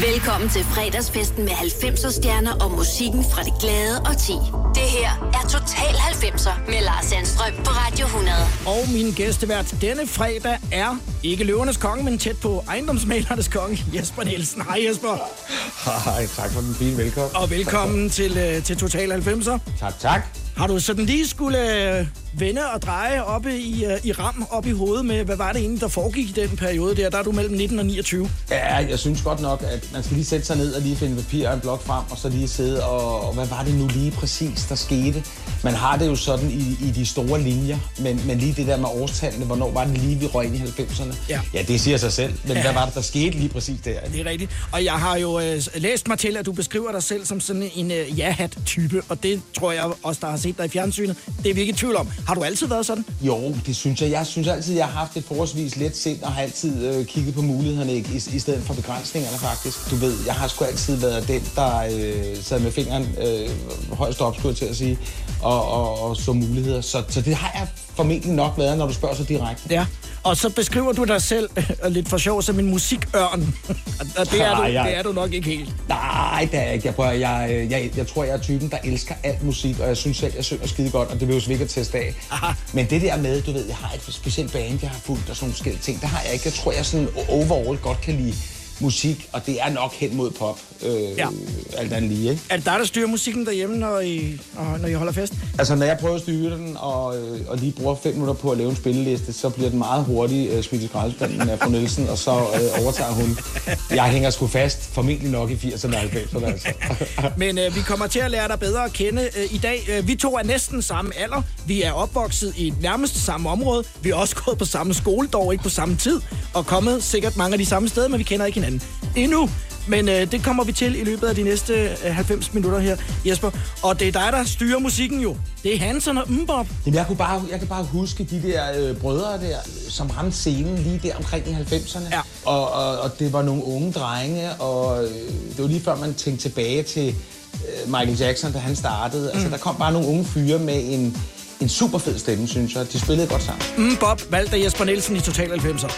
Velkommen til fredagsfesten med 90'er stjerner og musikken fra det glade og ti. Det her er Total 90'er med Lars Sandstrøm på Radio 100. Og min gæstevært denne fredag er ikke løvernes konge, men tæt på ejendomsmalernes konge, Jesper Nielsen. Hej Jesper. Hej, tak for den fine velkommen. Og velkommen til, øh, til Total 90'er. Tak, tak. Har du sådan lige skulle øh, vende og dreje oppe i, øh, i ram op i hovedet med, hvad var det egentlig, der foregik i den periode der? Der er du mellem 19 og 29. Ja, jeg synes godt nok, at man skal lige sætte sig ned og lige finde papir og en blok frem, og så lige sidde og, og hvad var det nu lige præcis, der skete? Man har det jo sådan i, i de store linjer, men, men lige det der med årstallene, hvornår var det lige, vi røg ind i 90'erne? Ja. ja, det siger sig selv, men Ja. ja. hvad var det, der skete lige præcis der? Det er rigtigt. Og jeg har jo øh, læst mig til, at du beskriver dig selv som sådan en øh, ja-hat-type, og det tror jeg også, der har set dig i fjernsynet. Det er vi ikke i tvivl om. Har du altid været sådan? Jo, det synes jeg. Jeg synes altid, jeg har haft et forholdsvis let sind, og har altid øh, kigget på mulighederne ikke? I, i stedet for begrænsningerne faktisk. Du ved, jeg har sgu altid været den, der øh, sad med fingeren øh, højst op, skulle jeg til at sige, og, og, og så muligheder. Så, så det har jeg formentlig nok været, når du spørger så direkte. Ja. Og så beskriver du dig selv øh, lidt for sjov som en musikørn. Og- det er, du, Nej, jeg- det er du nok ikke helt. Nej, det er jeg ikke. Jeg, prøver, jeg, øh, jeg, jeg tror, jeg er typen, der elsker alt musik, og jeg synes selv, jeg synger skide godt, og det vil jo ikke at teste af. Aha. Men det der med, du ved, jeg har et specielt band, jeg har fulgt, og sådan nogle forskellige ting, det har jeg ikke. Jeg tror, jeg sådan overall godt kan lide musik, og det er nok hen mod pop, øh, Ja. alt andet lige, ikke? Er det dig, der styrer musikken derhjemme, når I, når når I holder fest? Altså, når jeg prøver at styre den, og, øh, og lige bruger fem minutter på at lave en spilleliste, så bliver den meget hurtigt øh, smidt i skraldespanden af fru Nielsen, og så øh, overtager hun. Jeg hænger sgu fast, formentlig nok i 80'erne og 90'erne, altså. Men øh, vi kommer til at lære dig bedre at kende øh, i dag. Øh, vi to er næsten samme alder. Vi er opvokset i nærmest samme område. Vi er også gået på samme skole, dog ikke på samme tid. Og kommet sikkert mange af de samme steder, men vi kender ikke hinanden endnu. Men øh, det kommer vi til i løbet af de næste øh, 90 minutter her, Jesper. Og det er dig, der styrer musikken jo. Det er Hansen og Mbop. Jamen, jeg, kunne bare, jeg kan bare huske de der øh, brødre der, som ramte scenen lige der omkring i 90'erne. Ja. Og, og, og det var nogle unge drenge, og øh, det var lige før man tænkte tilbage til øh, Michael Jackson, da han startede. Altså, der kom bare nogle unge fyre med en, en super fed stemme, synes jeg. De spillede godt sammen. Mbop valgt af Jesper Nielsen i Total 90'er.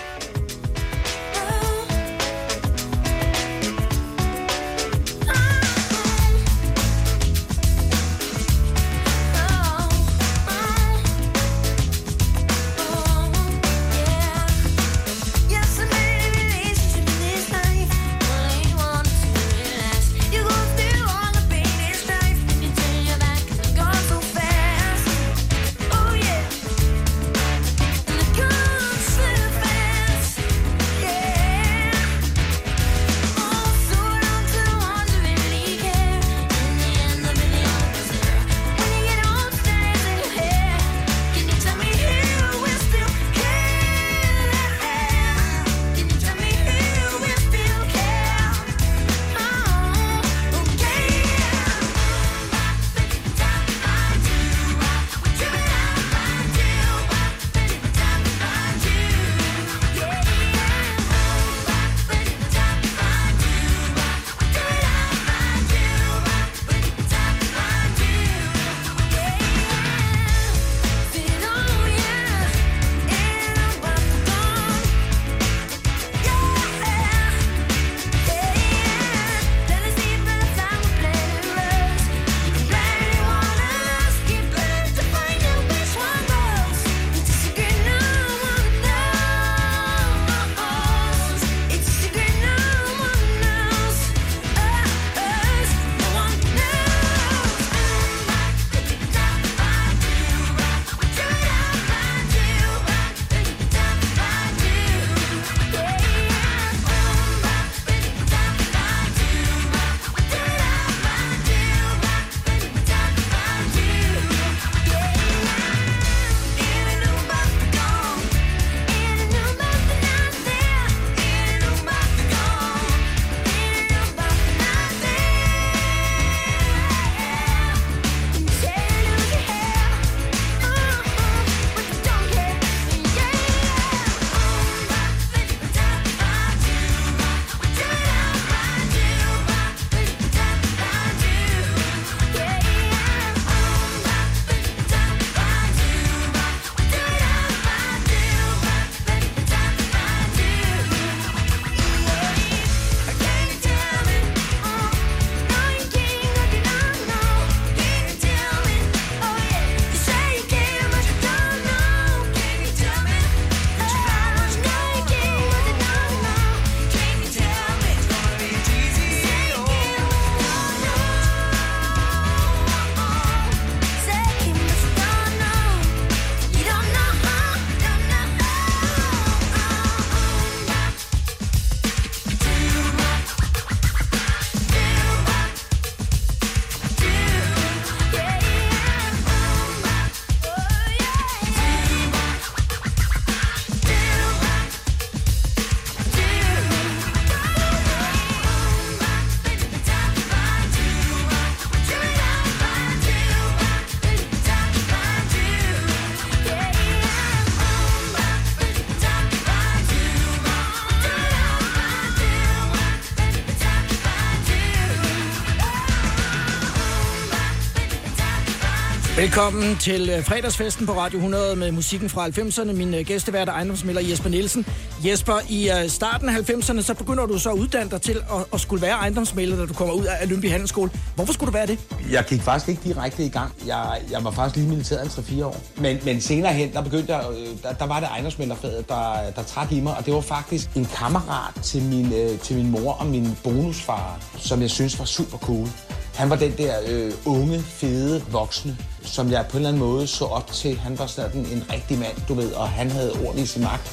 Velkommen til øh, fredagsfesten på Radio 100 med musikken fra 90'erne. Min øh, gæstevært er ejendomsmælder Jesper Nielsen. Jesper, i øh, starten af 90'erne, så begynder du så at uddanne dig til at, at skulle være ejendomsmælder, da du kommer ud af Lønby Handelsskole. Hvorfor skulle du være det? Jeg gik faktisk ikke direkte i gang. Jeg, jeg var faktisk lige militæret i 3-4 år. Men, men senere hen, der begyndte jeg, der, der var det ejendomsmælderfaget, der, der trak i mig. Og det var faktisk en kammerat til min, til min mor og min bonusfar, som jeg synes var super cool. Han var den der øh, unge, fede, voksne, som jeg på en eller anden måde så op til. Han var sådan en rigtig mand, du ved, og han havde ord i sin magt.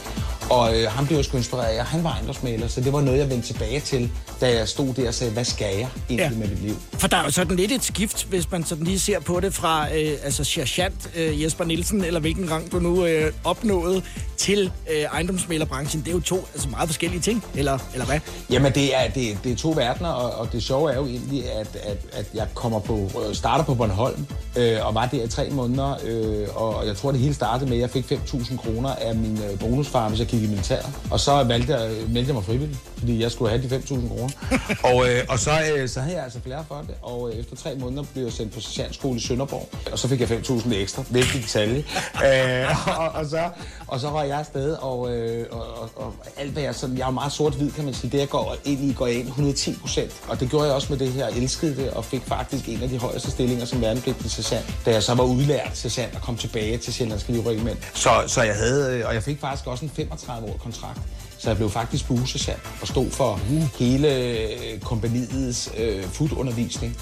Og øh, han blev sgu inspireret af, han var ejendomsmaler, så det var noget, jeg vendte tilbage til, da jeg stod der og sagde, hvad skal jeg egentlig ja. med mit liv? For der er jo sådan lidt et skift, hvis man sådan lige ser på det fra øh, altså sergeant øh, Jesper Nielsen, eller hvilken rang du nu øh, opnåede, til øh, ejendomsmalerbranchen. Det er jo to altså meget forskellige ting, eller, eller hvad? Jamen, det er, det, det er to verdener, og, og det sjove er jo egentlig, at, at, at jeg kommer på, øh, starter på Bornholm, øh, og var der i tre måneder, øh, og jeg tror, det hele startede med, at jeg fik 5.000 kroner af min øh, bonusfar, hvis jeg gik i militæret. Og så valgte jeg, meldte jeg mig frivilligt, fordi jeg skulle have de 5.000 kroner. og, øh, og så, øh, så havde jeg altså flere for det, og øh, efter tre måneder blev jeg sendt på socialskole i Sønderborg, og så fik jeg 5.000 ekstra, vigtig detalje. øh, og, og, så, og så var jeg afsted, og, øh, og, og, og alt hvad jeg sådan, jeg er meget sort-hvid, kan man sige, det jeg går ind i, går jeg ind 110 procent. Og det gjorde jeg også med det her, jeg elskede det, og fik faktisk en af de højeste stillinger som værnepligtig sergeant, da jeg så var udlært sergeant og kom tilbage til Sjællandske Livregiment. Så, så jeg havde, øh, og jeg fik faktisk også en 35 år kontrakt. Så jeg blev faktisk busesergeant og stod for hele kompaniets øh, foodundervisning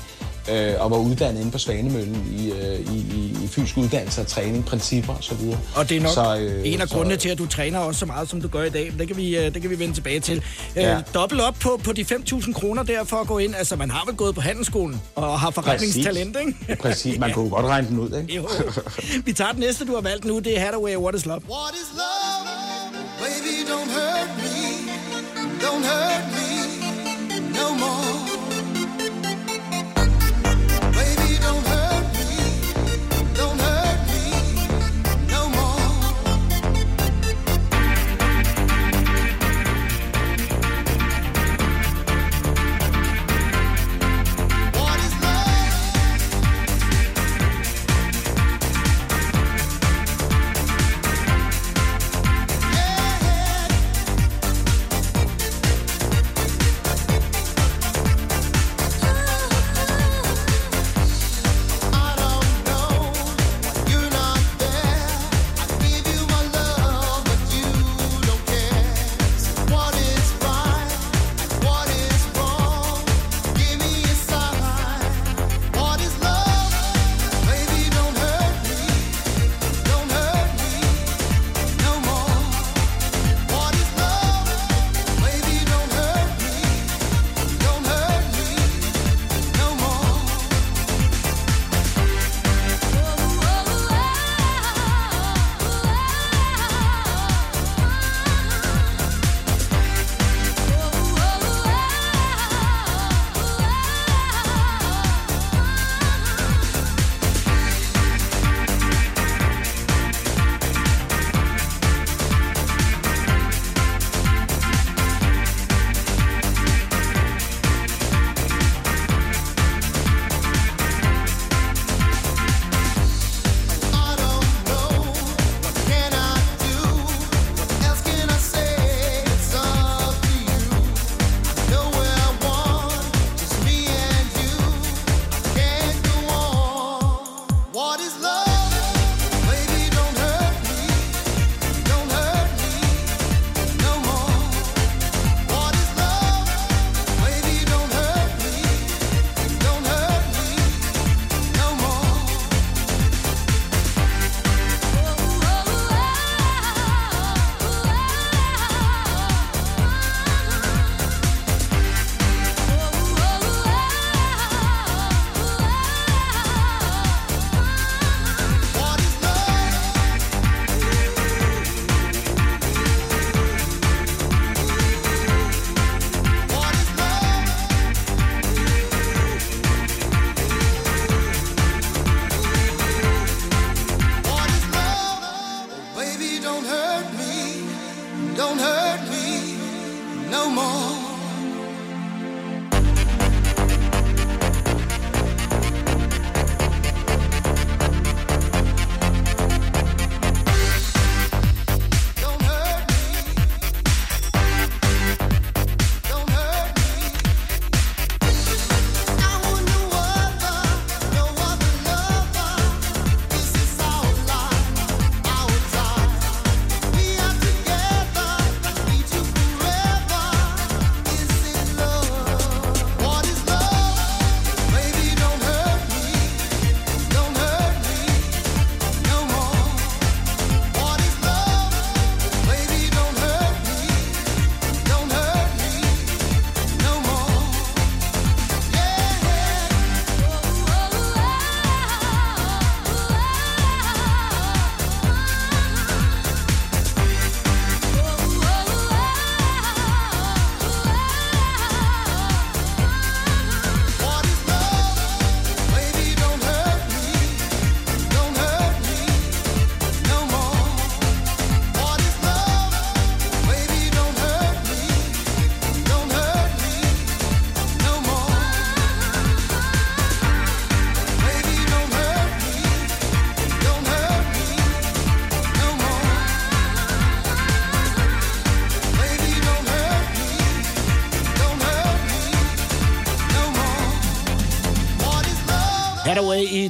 øh, og var uddannet inde på Svanemøllen i, øh, i, i, i fysisk uddannelse og træning, principper og så videre. Og det er nok så, øh, en af så, grundene til, at du træner også så meget, som du gør i dag. Det kan vi, øh, det kan vi vende tilbage til. Øh, ja. Dobbelt op på, på de 5.000 kroner der for at gå ind. Altså, man har vel gået på handelsskolen og har forretningstalent, ikke? Præcis, man ja. kunne godt regne den ud, ikke? Jo. Vi tager den næste, du har valgt nu. Det er Hathaway, What is Love? What is love? Baby, don't hurt me. Don't hurt me no more.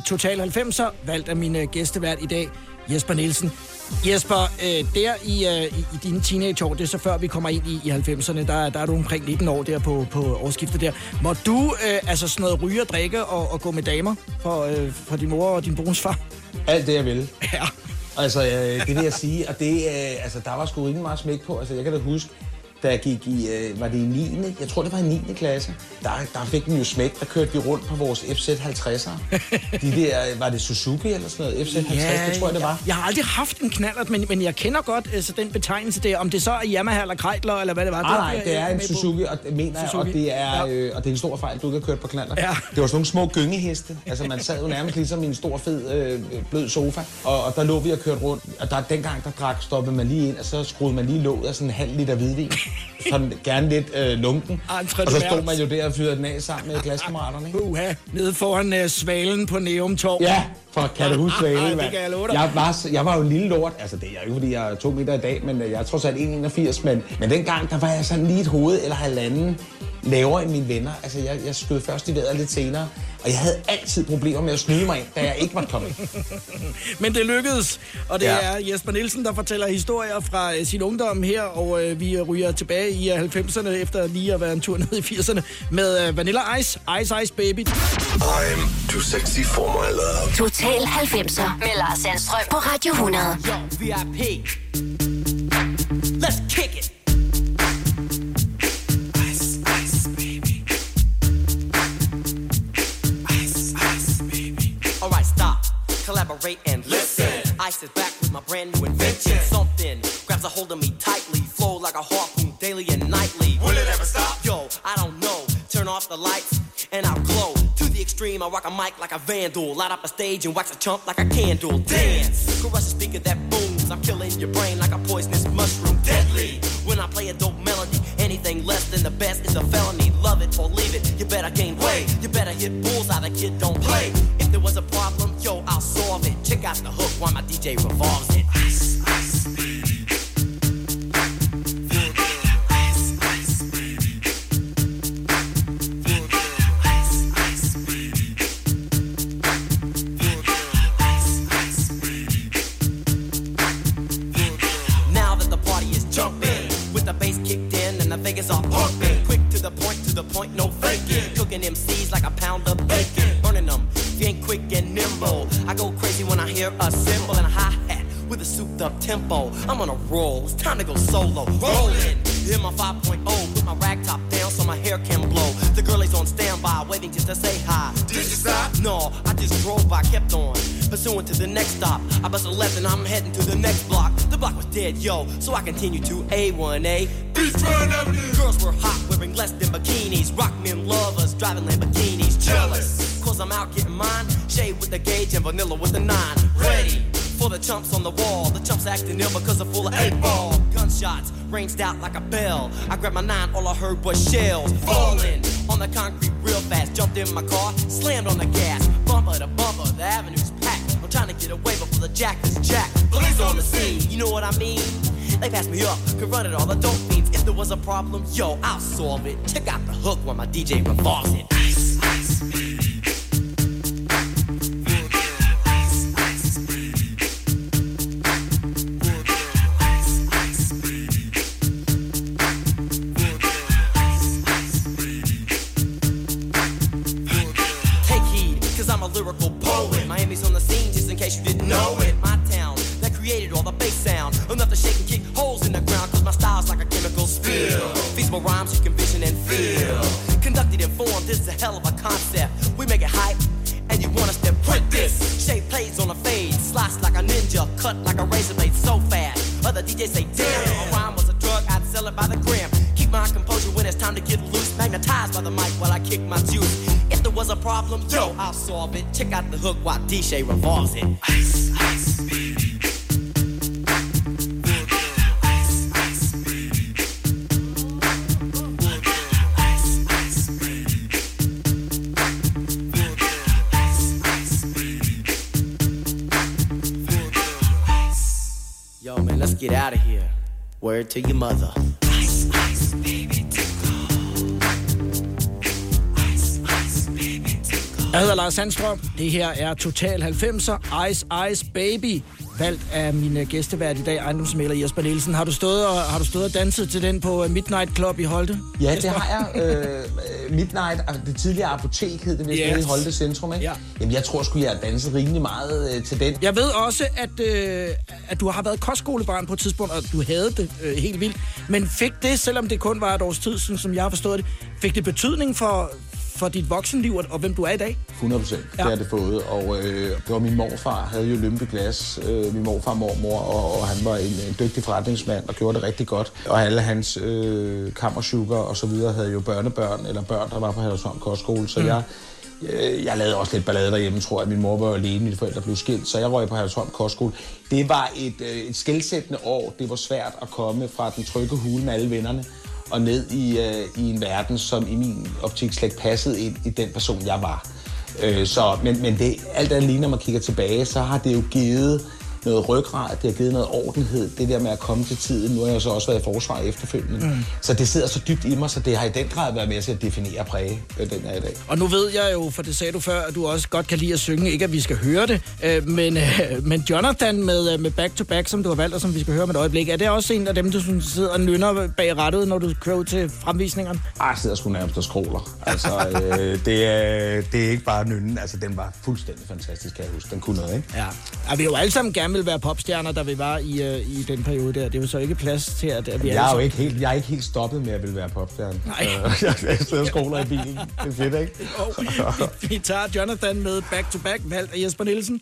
Total 90'er, valgt af min øh, gæstevært i dag, Jesper Nielsen. Jesper, øh, der i, øh, i, i dine teenageår, det er så før vi kommer ind i, i 90'erne, der, der er du omkring 19 år der på, på årsskiftet der. Må du øh, altså sådan noget ryge og drikke og, og gå med damer for, øh, for din mor og din brors far? Alt det, jeg vil. Ja. Altså, øh, det vil jeg sige, og det, øh, altså, der var sgu rimelig meget smæk på. Altså, jeg kan da huske, da jeg gik i, øh, var det i 9. Jeg tror, det var i 9. klasse. Der, der fik den jo smæk, der kørte vi rundt på vores FZ50'er. De der, var det Suzuki eller sådan noget? FZ50, ja, det tror jeg, det var. Jeg, jeg har aldrig haft en knallert, men, men jeg kender godt altså, den betegnelse der. Om det så er Yamaha eller Kreidler, eller hvad det var. Nej, nej, det er en Suzuki, og det mener jeg, og det er, ja. øh, og det er en stor fejl, du ikke har kørt på knaller. Ja. Det var sådan nogle små gyngeheste. Altså, man sad jo nærmest ligesom i en stor, fed, øh, blød sofa, og, og der lå vi og kørte rundt. Og der, dengang, der drak, stoppede man lige ind, og så skruede man lige låget af sådan en halv liter hvidvin. Sådan gerne lidt øh, lunken. Og så stod man jo der og fyrede den af sammen med klassekammeraterne. Ikke? Uha, nede foran uh, svalen på Neum Torv. Ja, for kan du huske svalen, det kan jeg love dig. Jeg var, jeg var jo en lille lort. Altså, det er jo ikke, fordi jeg er to meter i dag, men øh, jeg er trods alt 1,81. Men, men dengang, der var jeg sådan lige et hoved eller halvanden lavere end mine venner. Altså, jeg, jeg skød først i vejret lidt senere. Og jeg havde altid problemer med at snyde mig ind, da jeg ikke måtte komme ind. Men det lykkedes, og det Ja. er Jesper Nielsen, der fortæller historier fra øh, sin ungdom her, og øh, vi ryger tilbage i øh, 90'erne efter lige at være en tur ned i 80'erne med øh, Vanilla Ice, Ice Ice Baby. I'm too sexy for my love. Total 90'er med Lars Sandstrøm på Radio 100. Yo, VIP. Let's kick it. And listen. Ice is back with my brand new invention. Something grabs a hold of me tightly. Flow like a harpoon daily and nightly. Will it ever stop? Yo, I don't know. Turn off the lights and I'll glow. To the extreme, I rock a mic like a vandal. Light up a stage and wax a chump like a candle. Dance. Crush a speaker that booms. I'm killing your brain like a poisonous mushroom. Deadly. When I play a dope melody, anything less than the best is a felony. Love it or leave it. You better gain weight. You better hit bullseye. The kid don't play. Hook while my DJ revolves tempo. I'm on a roll, it's time to go solo. Rolling, hit my 5.0, put my rag top down so my hair can blow. The girl is on standby, waiting just to say hi. Did you stop? No, I just drove by, kept on. Pursuing to the next stop. I bust a left and I'm heading to the next block. The block was dead, yo, so I continue to A1A. Beachfront Avenue. Girls were hot, wearing less than bikinis. Rock men lovers, driving Lamborghinis. Jealous, cause I'm out getting mine. Shade with the gauge and vanilla with the nine. Ready for the chumps on the wall. The chumps acting ill because I'm full of eight ball. Gunshots ranged out like a bell. I grabbed my nine, all I heard was shells falling on the concrete real fast. Jumped in my car, slammed on the gas. Bumper to bumper, the avenue's packed. I'm trying to get away before the jack is jacked. Police on the scene, you know what I mean? They passed me up, could run it all the dope fiends. If there was a problem, yo, I'll solve it. Check out the hook while my DJ revolves it. DJ revolves it. Ice, ice. Yo, man, let's get out of here. Word to your mother. Lars Sandstrøm. Det her er Total 90'er Ice Ice Baby. Valgt af min øh, gæstevært i dag, ejendomsmælder Jesper Nielsen. Har du, stået og, har du stået og danset til den på øh, Midnight Club i Holte? Ja, det har jeg. Øh, Midnight, altså det tidligere apotek hed det, hvis. Yes. i Holte Centrum, ikke? Ja. Jamen, jeg tror sgu, jeg har danset rimelig meget øh, til den. Jeg ved også, at, øh, at du har været kostskolebarn på et tidspunkt, og du havde det øh, helt vildt. Men fik det, selvom det kun var et års tid, sådan, som jeg har forstået det, fik det betydning for, for dit voksenliv og, og hvem du er i dag? 100 procent, Ja. det har det fået. Og øh, det var min morfar, havde jo Lympeglas, øh, min morfar og mormor, og, og han var en, en dygtig forretningsmand og gjorde det rigtig godt. Og alle hans øh, kammersugar og så videre havde jo børnebørn, eller børn, der var på Hallersholm Kostskole. Så mm. jeg, øh, jeg lavede også lidt ballade derhjemme, tror jeg. Min mor var alene, mine forældre blev skilt, så jeg røg på Hallersholm Kostskole. Det var et, øh, et skældsættende år. Det var svært at komme fra den trygge hule med alle vennerne og ned i, øh, i en verden, som i min optik slet ikke passede ind i den person, jeg var. Øh, så, men, men det, alt andet lige, når man kigger tilbage, så har det jo givet noget ryggrad, det har givet noget ordenhed, det der med at komme til tiden. Nu har jeg så også været i forsvar efterfølgende. Mm. Så det sidder så dybt i mig, så det har i den grad været med til at definere og præge øh, den er i dag. Og nu ved jeg jo, for det sagde du før, at du også godt kan lide at synge. Ikke at vi skal høre det, øh, men, øh, men Jonathan med, med Back to Back, som du har valgt, og som vi skal høre med et øjeblik, er det også en af dem, du sådan sidder og nynner bag rettet, når du kører ud til fremvisningerne? Ah, jeg sidder sgu nærmest og skråler. Altså, øh, det, er, det er ikke bare nynnen. Altså, den var fuldstændig fantastisk, kan jeg huske. Den kunne noget, ikke? Ja. Og vi jo alle sammen gerne vil være popstjerner, da vi var i, øh, i den periode der. Det er jo så ikke plads til, at, at vi Jeg er jo sammen- ikke helt, jeg er ikke helt stoppet med at ville være popstjerne. Nej. Øh, Jeg, sidder og skråler i bilen. Det er fedt, ikke? Og vi, vi tager Jonathan med Back to Back, valgt af Jesper Nielsen.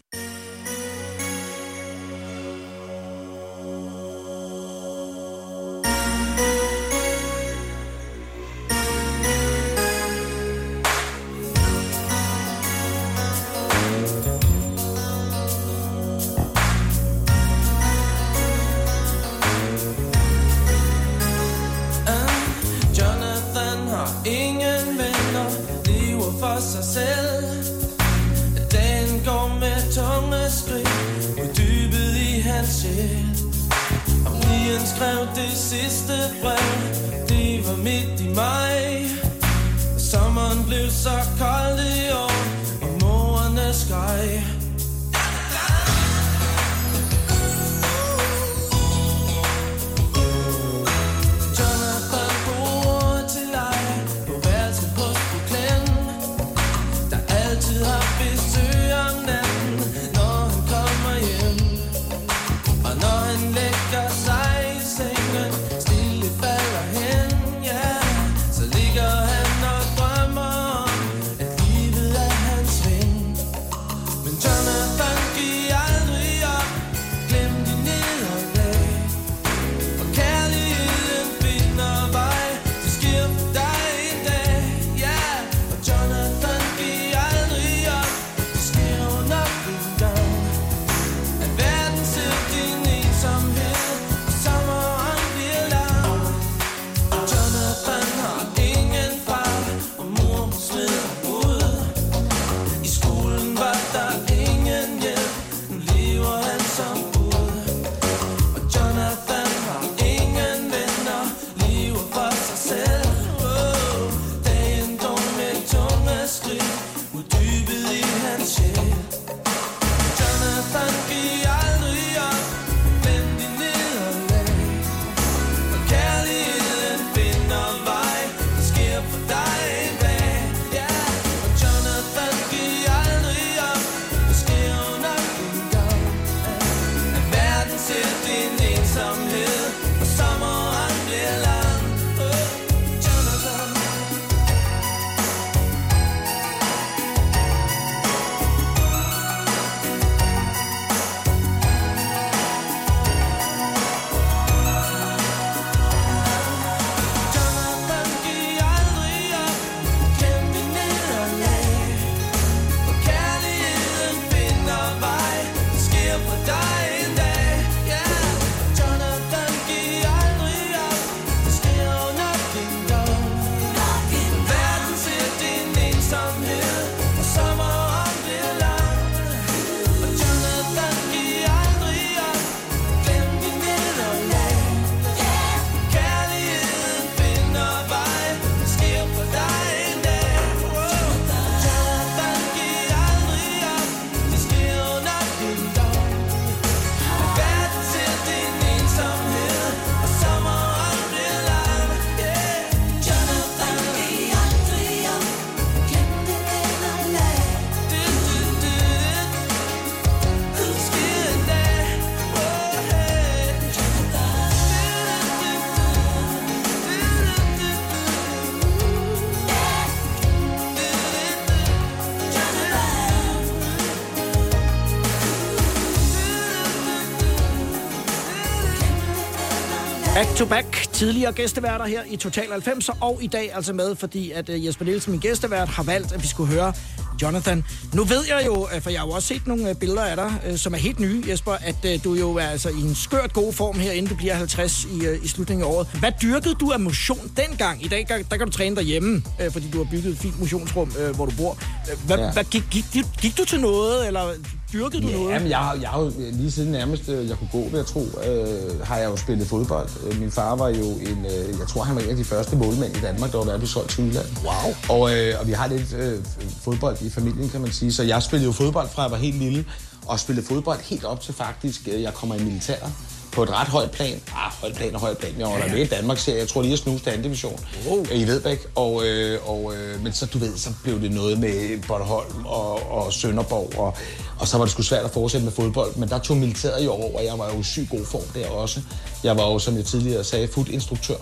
To back. Tidligere gæsteværter her i Total 90'er, og i dag altså med, fordi at uh, Jesper Nielsen, min gæstevært, har valgt, at vi skulle høre Jonathan. Nu ved jeg jo, øh, for jeg har jo også set nogle uh, billeder af dig, som er helt nye, Jesper, at du jo er altså i en skørt god form her, inden du bliver 50 i, i slutningen af året. Hvad dyrkede du af motion dengang? I dag der, kan du træne derhjemme, fordi du har bygget et fint motionsrum, hvor du bor. Hvad, Ja. hvad, gik, gik, gik, gik du til noget, eller dyrkede du noget? Jamen, jeg, jeg har jo lige siden nærmest øh, jeg kunne gå, vil jeg tro, øh, har jeg jo spillet fodbold. Øh, Min far var jo en, øh, jeg tror han var en af de første målmænd i Danmark, der var været solgt til udlandet. Wow. Og, øh, og vi har lidt øh, fodbold i familien, kan man sige. Så jeg spillede jo fodbold fra jeg var helt lille, og spillede fodbold helt op til faktisk, øh, jeg kommer i militæret på et ret højt plan. Ah, højt plan og højt plan. Jeg var der med i Danmark serie. Jeg tror lige, jeg snuste til anden division Wow. i Vedbæk. Og, øh, og, øh, men så, du ved, så blev det noget med Bornholm og, og Sønderborg. Og, og så var det sgu svært at fortsætte med fodbold. Men der tog militæret jo over, og jeg var jo i syg god form der også. Jeg var jo, som jeg tidligere sagde, foodinstruktør.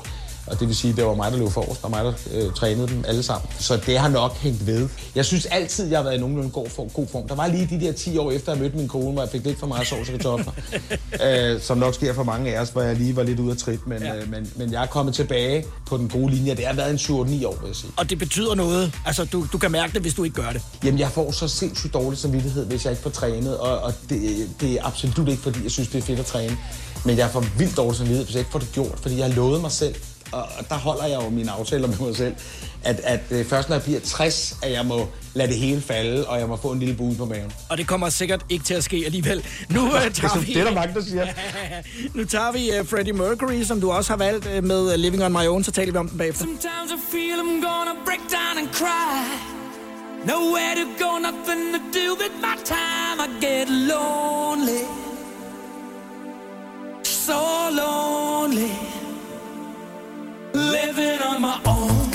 Og det vil sige, det var mig, der løb forrest, og mig, der øh, trænede dem alle sammen. Så det har nok hængt ved. Jeg synes altid, jeg har været i nogenlunde god form. God form. Der var lige de der 10 år efter, jeg mødte min kone, hvor jeg fik lidt for meget sovs og kartofler. øh, som nok sker for mange af os, hvor jeg lige var lidt ude af trit. Men, Ja. øh, men, men jeg er kommet tilbage på den gode linje. Det har været en 7-8-9 år, vil jeg sige. Og det betyder noget. Altså, du, du kan mærke det, hvis du ikke gør det. Jamen, jeg får så sindssygt dårlig samvittighed, hvis jeg ikke får trænet, og, og det, det er absolut ikke, fordi jeg synes, det er fedt at træne. Men jeg får vildt dårlig samvittighed, hvis jeg ikke får det gjort, fordi jeg har lovet mig selv, og, og der holder jeg jo mine aftaler med mig selv, at, at øh, først når jeg bliver 60, at jeg må lade det hele falde, og jeg må få en lille bue på maven. Og det kommer sikkert ikke til at ske alligevel. Nu uh, tager vi... det er der mange, der siger. nu tager vi uh, Freddie Mercury, som du også har valgt uh, med Living on My Own, så taler vi om den bagefter. Sometimes I feel I'm gonna break down and cry. Nowhere to go, nothing to do with my time. I get lonely. So lonely. Living on my own.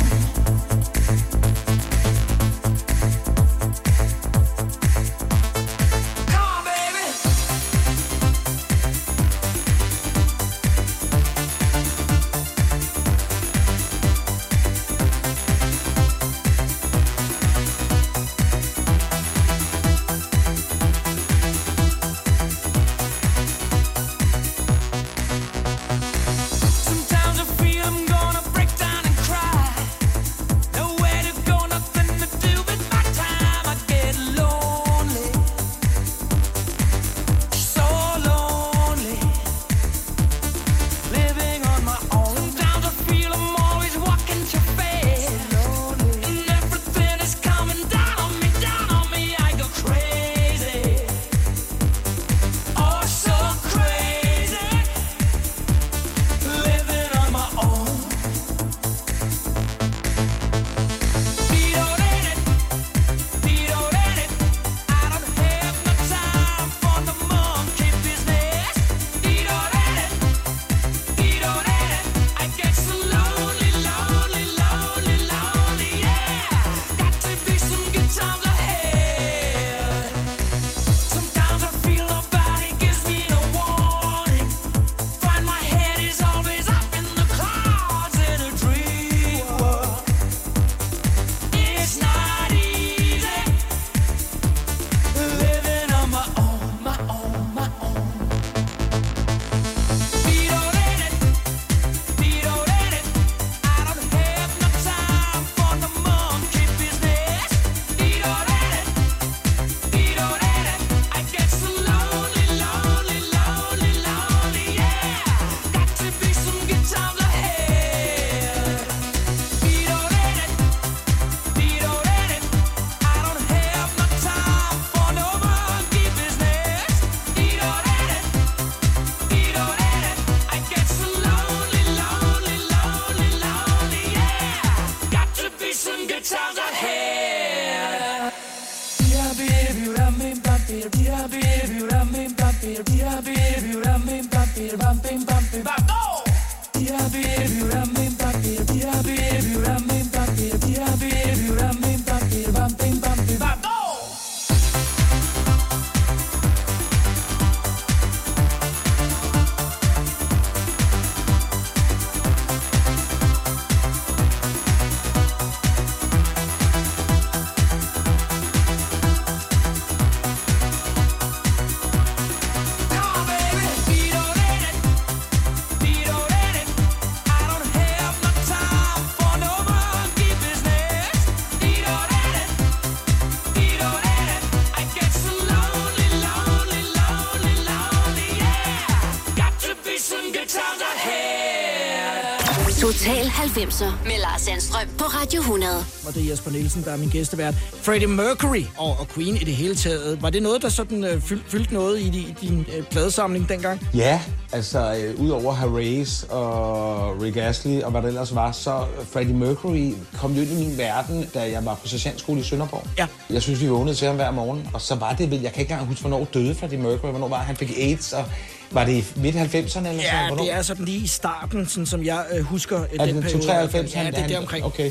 Total 90'er med Lars Sandstrøm på Radio 100. Og det er Jesper Nielsen, der er min gæstevært. Freddie Mercury og, og Queen i det hele taget. Var det noget, der sådan øh, fyld, fyldte noget i, i din øh, pladesamling dengang? Ja, altså øh, udover Harris og Rick Astley og hvad det ellers var, så Freddie Mercury kom jo ind i min verden, da jeg var på sergeantskole i Sønderborg. Ja. Jeg synes, vi vågnede til ham hver morgen, og så var det vel, jeg kan ikke engang huske, hvornår døde Freddie Mercury, hvornår var han fik AIDS, og var det i midt-90'erne eller sådan Ja, det er sådan lige i starten, sådan som jeg øh, husker øh, Er den det periode. 93? Ja, det er deromkring. Okay.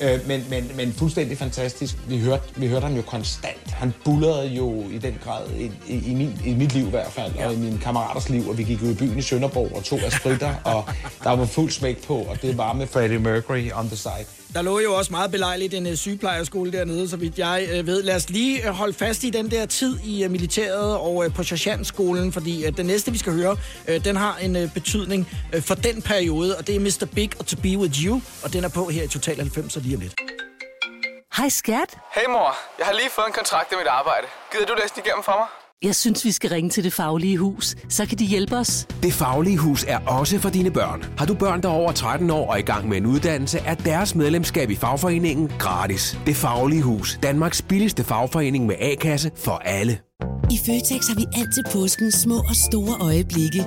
Øh, men, men, men fuldstændig fantastisk. Vi hørte, vi hørte ham jo konstant. Han bullerede jo i den grad, i, i, i, min, i mit liv i hvert fald, ja. og i mine kammeraters liv, og vi gik jo i byen i Sønderborg og tog af spritter, og der var fuld smæk på, og det var med Freddie Mercury on the side. Der lå jo også meget belejligt en uh, sygeplejerskole dernede, så vidt jeg uh, ved. Lad os lige uh, holde fast i den der tid i uh, militæret og uh, på sergeantskolen, fordi uh, den næste, vi skal høre, uh, den har en uh, betydning uh, for den periode, og det er Mr. Big og To Be With You, og den er på her i Total 90 lige om lidt. Hej skat. Hey mor, jeg har lige fået en kontrakt i mit arbejde. Gider du læse den igennem for mig? Jeg synes, vi skal ringe til Det Faglige Hus. Så kan de hjælpe os. Det Faglige Hus er også for dine børn. Har du børn, der er over 13 år og i gang med en uddannelse, er deres medlemskab i fagforeningen gratis. Det Faglige Hus. Danmarks billigste fagforening med A-kasse for alle. I Føtex har vi altid påsken små og store øjeblikke.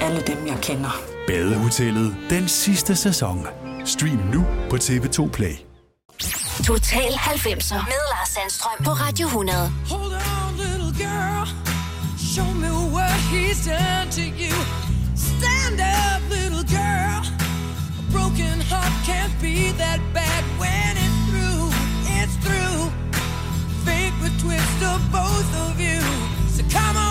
alle dem, jeg kender. Badehotellet den sidste sæson. Stream nu på TV2 Play. Total 90'er med Lars Sandstrøm på Radio 100. Hold on, little girl. Show me what he's done to you. Stand up, little girl. A broken heart can't be that bad when it's through. It's through. Fate would twist of both of you. So come on,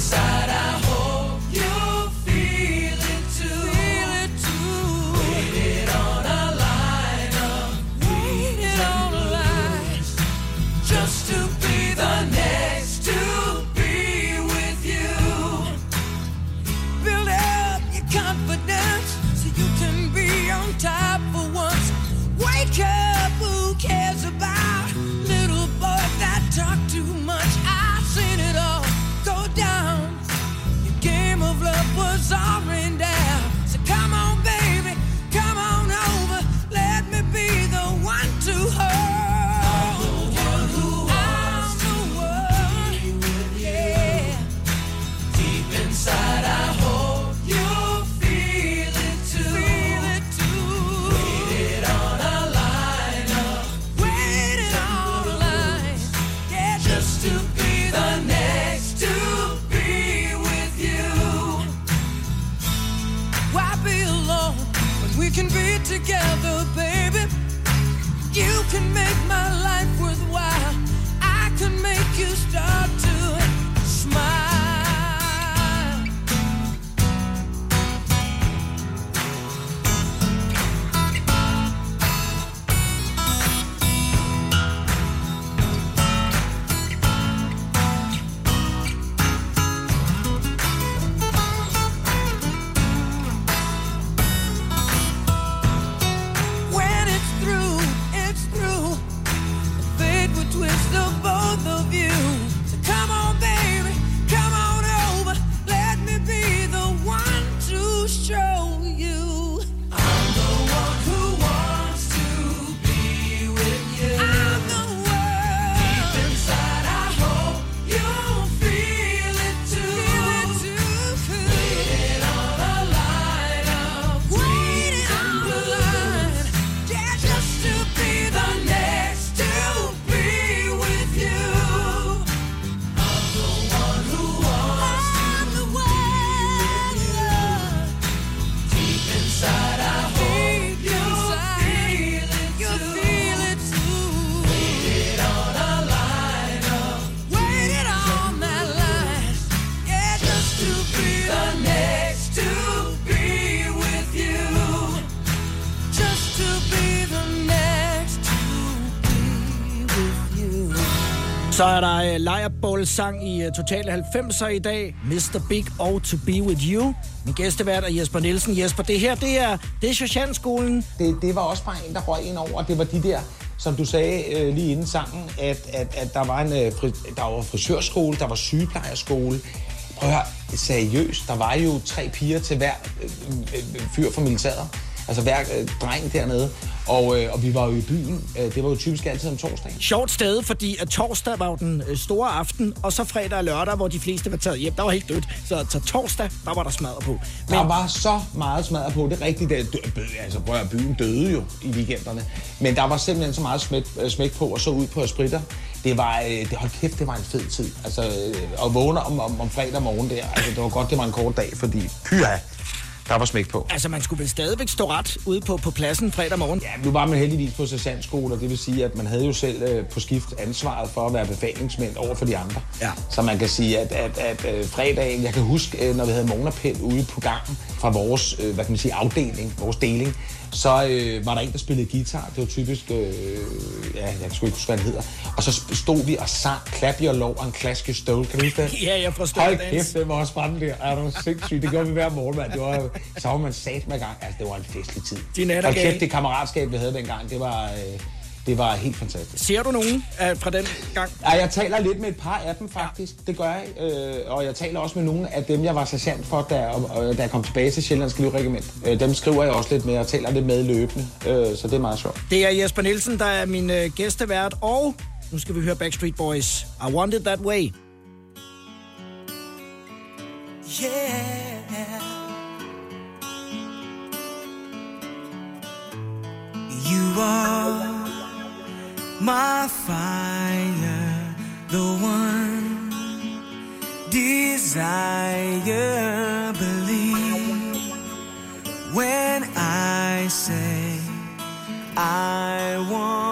inside, I uh, sang i øh, uh, Totale 90'er i dag. Mr. Big og To Be With You. Min gæstevært er Jesper Nielsen. Jesper, det her, det er, det er Socialskolen. Det, det var også bare en, der røg ind over. Det var de der, som du sagde øh, lige inden sangen, at, at, at der var en øh, fri, der var frisørskole, der var sygeplejerskole. Prøv at høre, seriøst, der var jo tre piger til hver øh, øh, øh fyr fra militæret. Altså hver øh, dreng dernede. Og, øh, og vi var jo i byen. Øh, det var jo typisk altid om torsdagen. Sjovt sted, fordi at torsdag var jo den øh, store aften, og så fredag og lørdag, hvor de fleste var taget hjem. Der var helt dødt. Så til torsdag, der var der smadret på. Men... Der var så meget smadret på. Det er rigtigt. Det, dø, altså, prøv at byen døde jo i weekenderne. Men der var simpelthen så meget smæk, øh, smæk på, og så ud på spritter. Det var, øh, det, hold kæft, det var en fed tid. Altså, øh, at vågne om, om, om fredag morgen der, altså, det var godt, det var en kort dag, fordi pyha, der var smæk på. Altså, man skulle vel stadigvæk stå ret ude på, på pladsen fredag morgen? Ja, nu var man heldigvis på sergeantskole, og det vil sige, at man havde jo selv øh, på skift ansvaret for at være befalingsmænd over for de andre. Ja. Så man kan sige, at, at, at øh, fredagen, jeg kan huske, øh, når vi havde morgenapel ude på gangen fra vores, øh, hvad kan man sige, afdeling, vores deling, så øh, var der en, der spillede guitar. Det var typisk, øh, ja, jeg kan sgu ikke huske, hvad han hedder. Og så stod vi og sang Clap Your Love en klaske stole. Kan du huske det? ja, jeg forstår Hold kæft, det var også spændende der. Det var sindssygt. Det gjorde vi hver morgen, mand. Det var, så var man sat med gang. Altså, det var en festlig tid. De Hold kæft, det kammeratskab, vi havde dengang, det var... Øh, det var helt fantastisk. Ser du nogen uh, fra den gang? Ja, jeg taler lidt med et par af dem faktisk. Det gør jeg. Øh, og jeg taler også med nogle af dem, jeg var sergeant for, da, og, da jeg kom tilbage til Sjællandske Livregiment. Øh, dem skriver jeg også lidt med og taler lidt med løbende. Øh, så det er meget sjovt. Det er Jesper Nielsen, der er min øh, gæstevært. Og nu skal vi høre Backstreet Boys. I Want It That Way. Yeah. You are my fire, the one desire. Believe when I say I want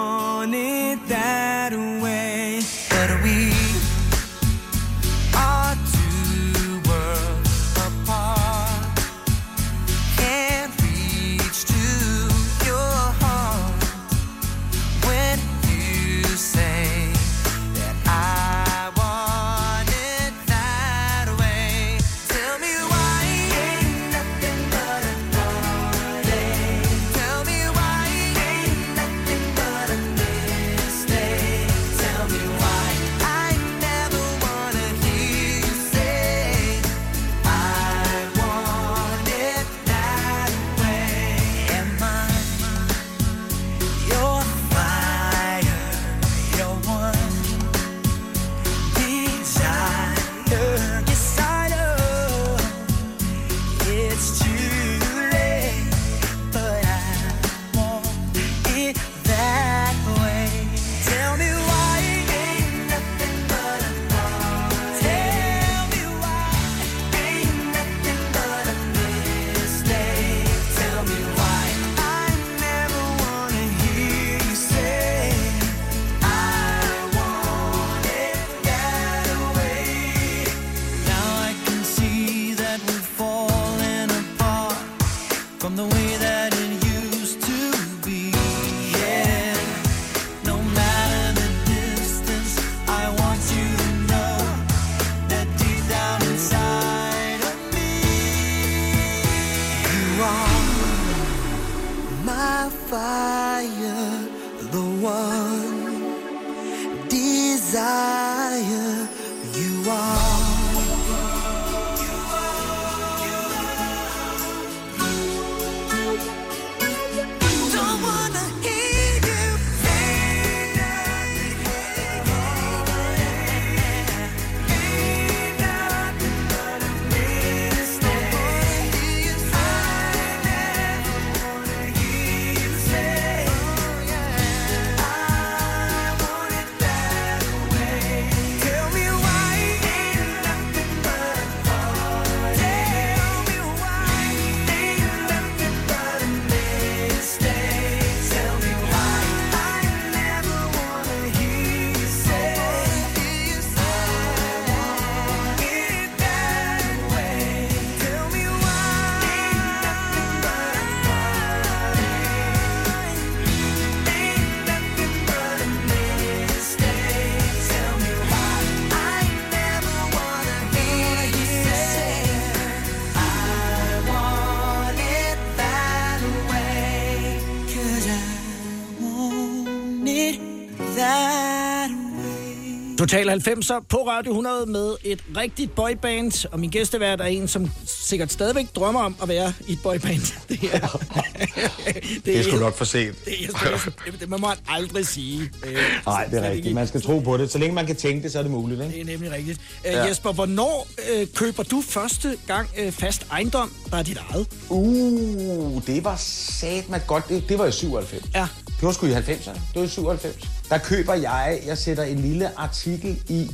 Total 90'er på Radio 100 med et rigtigt boyband, og min gæstevært er en, som sikkert stadigvæk drømmer om at være i et boyband. Det, er, det, det er sgu nok for sent. Det, er, det, det må man aldrig sige. Øh, Nej, det er rigtigt. Man skal tro på det. Så længe man kan tænke det, så er det muligt. Ikke? Det er nemlig rigtigt. Øh, ja. Jesper, hvornår øh, køber du første gang øh, fast ejendom, der er dit eget? Uh, det var sat mig godt. Det, det var i 97. Ja. Det var sgu i 90'erne. Det var i 97. Der køber jeg, jeg sætter en lille artikel i.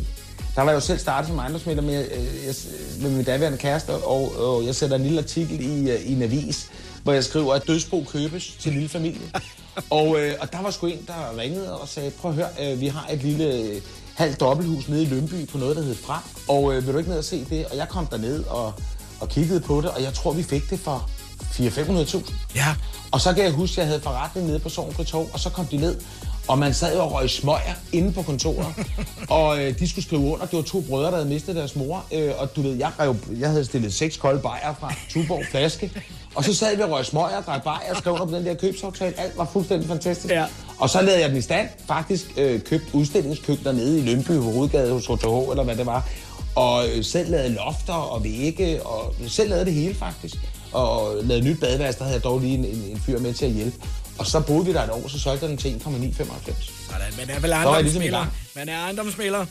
Der var jeg jo selv startet som ejendomsmælder med, øh, jeg, med min daværende kæreste, og, og jeg sætter en lille artikel i, øh, i en avis, hvor jeg skriver, at dødsbo købes til lille familie. og, øh, og der var sgu en, der ringede og sagde, prøv at høre, øh, vi har et lille halvt dobbelthus nede i Lønby på noget, der hedder Frem. Og øh, vil du ikke ned og se det? Og jeg kom derned og, og kiggede på det, og jeg tror, vi fik det for 400-500.000. Ja. Og så kan jeg huske, at jeg havde forretning nede på Sogn Torv, og så kom de ned, og man sad jo og røg smøger inde på kontoret. og øh, de skulle skrive under. Det var to brødre, der havde mistet deres mor. Øh, og du ved, jeg, rev, jeg havde stillet seks kolde bajer fra Tuborg flaske. Og så sad vi og røg smøger drak bajer og skrev under på den der købsaftale. Alt var fuldstændig fantastisk. Ja. Og så lavede jeg den i stand. Faktisk øh, købt udstillingskøkkener nede i Lønby på Hovedgade hos HTH, eller hvad det var. Og øh, selv lavede lofter og vægge, og selv lavede det hele faktisk. Og lavede nyt badeværelse, der havde jeg dog lige en, en, en fyr med til at hjælpe. Og så boede vi der et år, så solgte den til 1,995. Sådan, man er vel ligesom ejendomsmælder. Man er ejendomsmælder.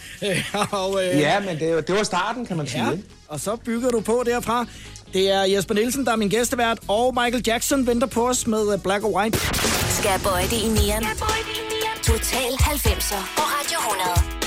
og, øh, Ja, men det, var- det var starten, kan man sige. Ja, og så bygger du på derfra. Det er Jesper Nielsen, der er min gæstevært, og Michael Jackson venter på os med øh, Black or White. Skal jeg bøje det i nieren? Total 90'er på Radio 100.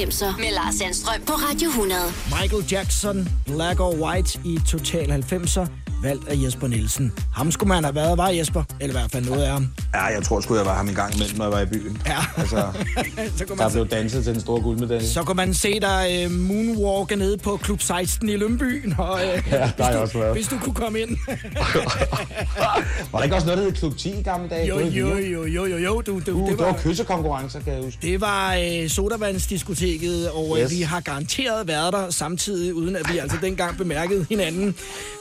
90'er med Lars Sandstrøm på Radio 100. Michael Jackson, Black or White i Total 90'er. valgt af Jesper Nielsen. Ham skulle man have været, var Jesper? Eller i hvert fald noget af ham. Ja, jeg tror sgu, jeg var ham i gang imellem, når jeg var i byen. Ja. Altså, så kunne der man, blev danset til den store guldmedalje. så kunne man se dig uh, moonwalke nede på Klub 16 i Lønby. Og, uh, Ja, der har jeg også været. hvis du kunne komme ind. Var der ikke også noget, der hed Klub 10 i gamle dage? jo, var jo, jo, jo, jo, jo. Du, du, Uh, det det var var, kyssekonkurrencer, kan jeg huske. det var uh, sodavandsdiskoteket, og yes. Vi har garanteret været der samtidig, uden at vi altså dengang bemærkede hinanden.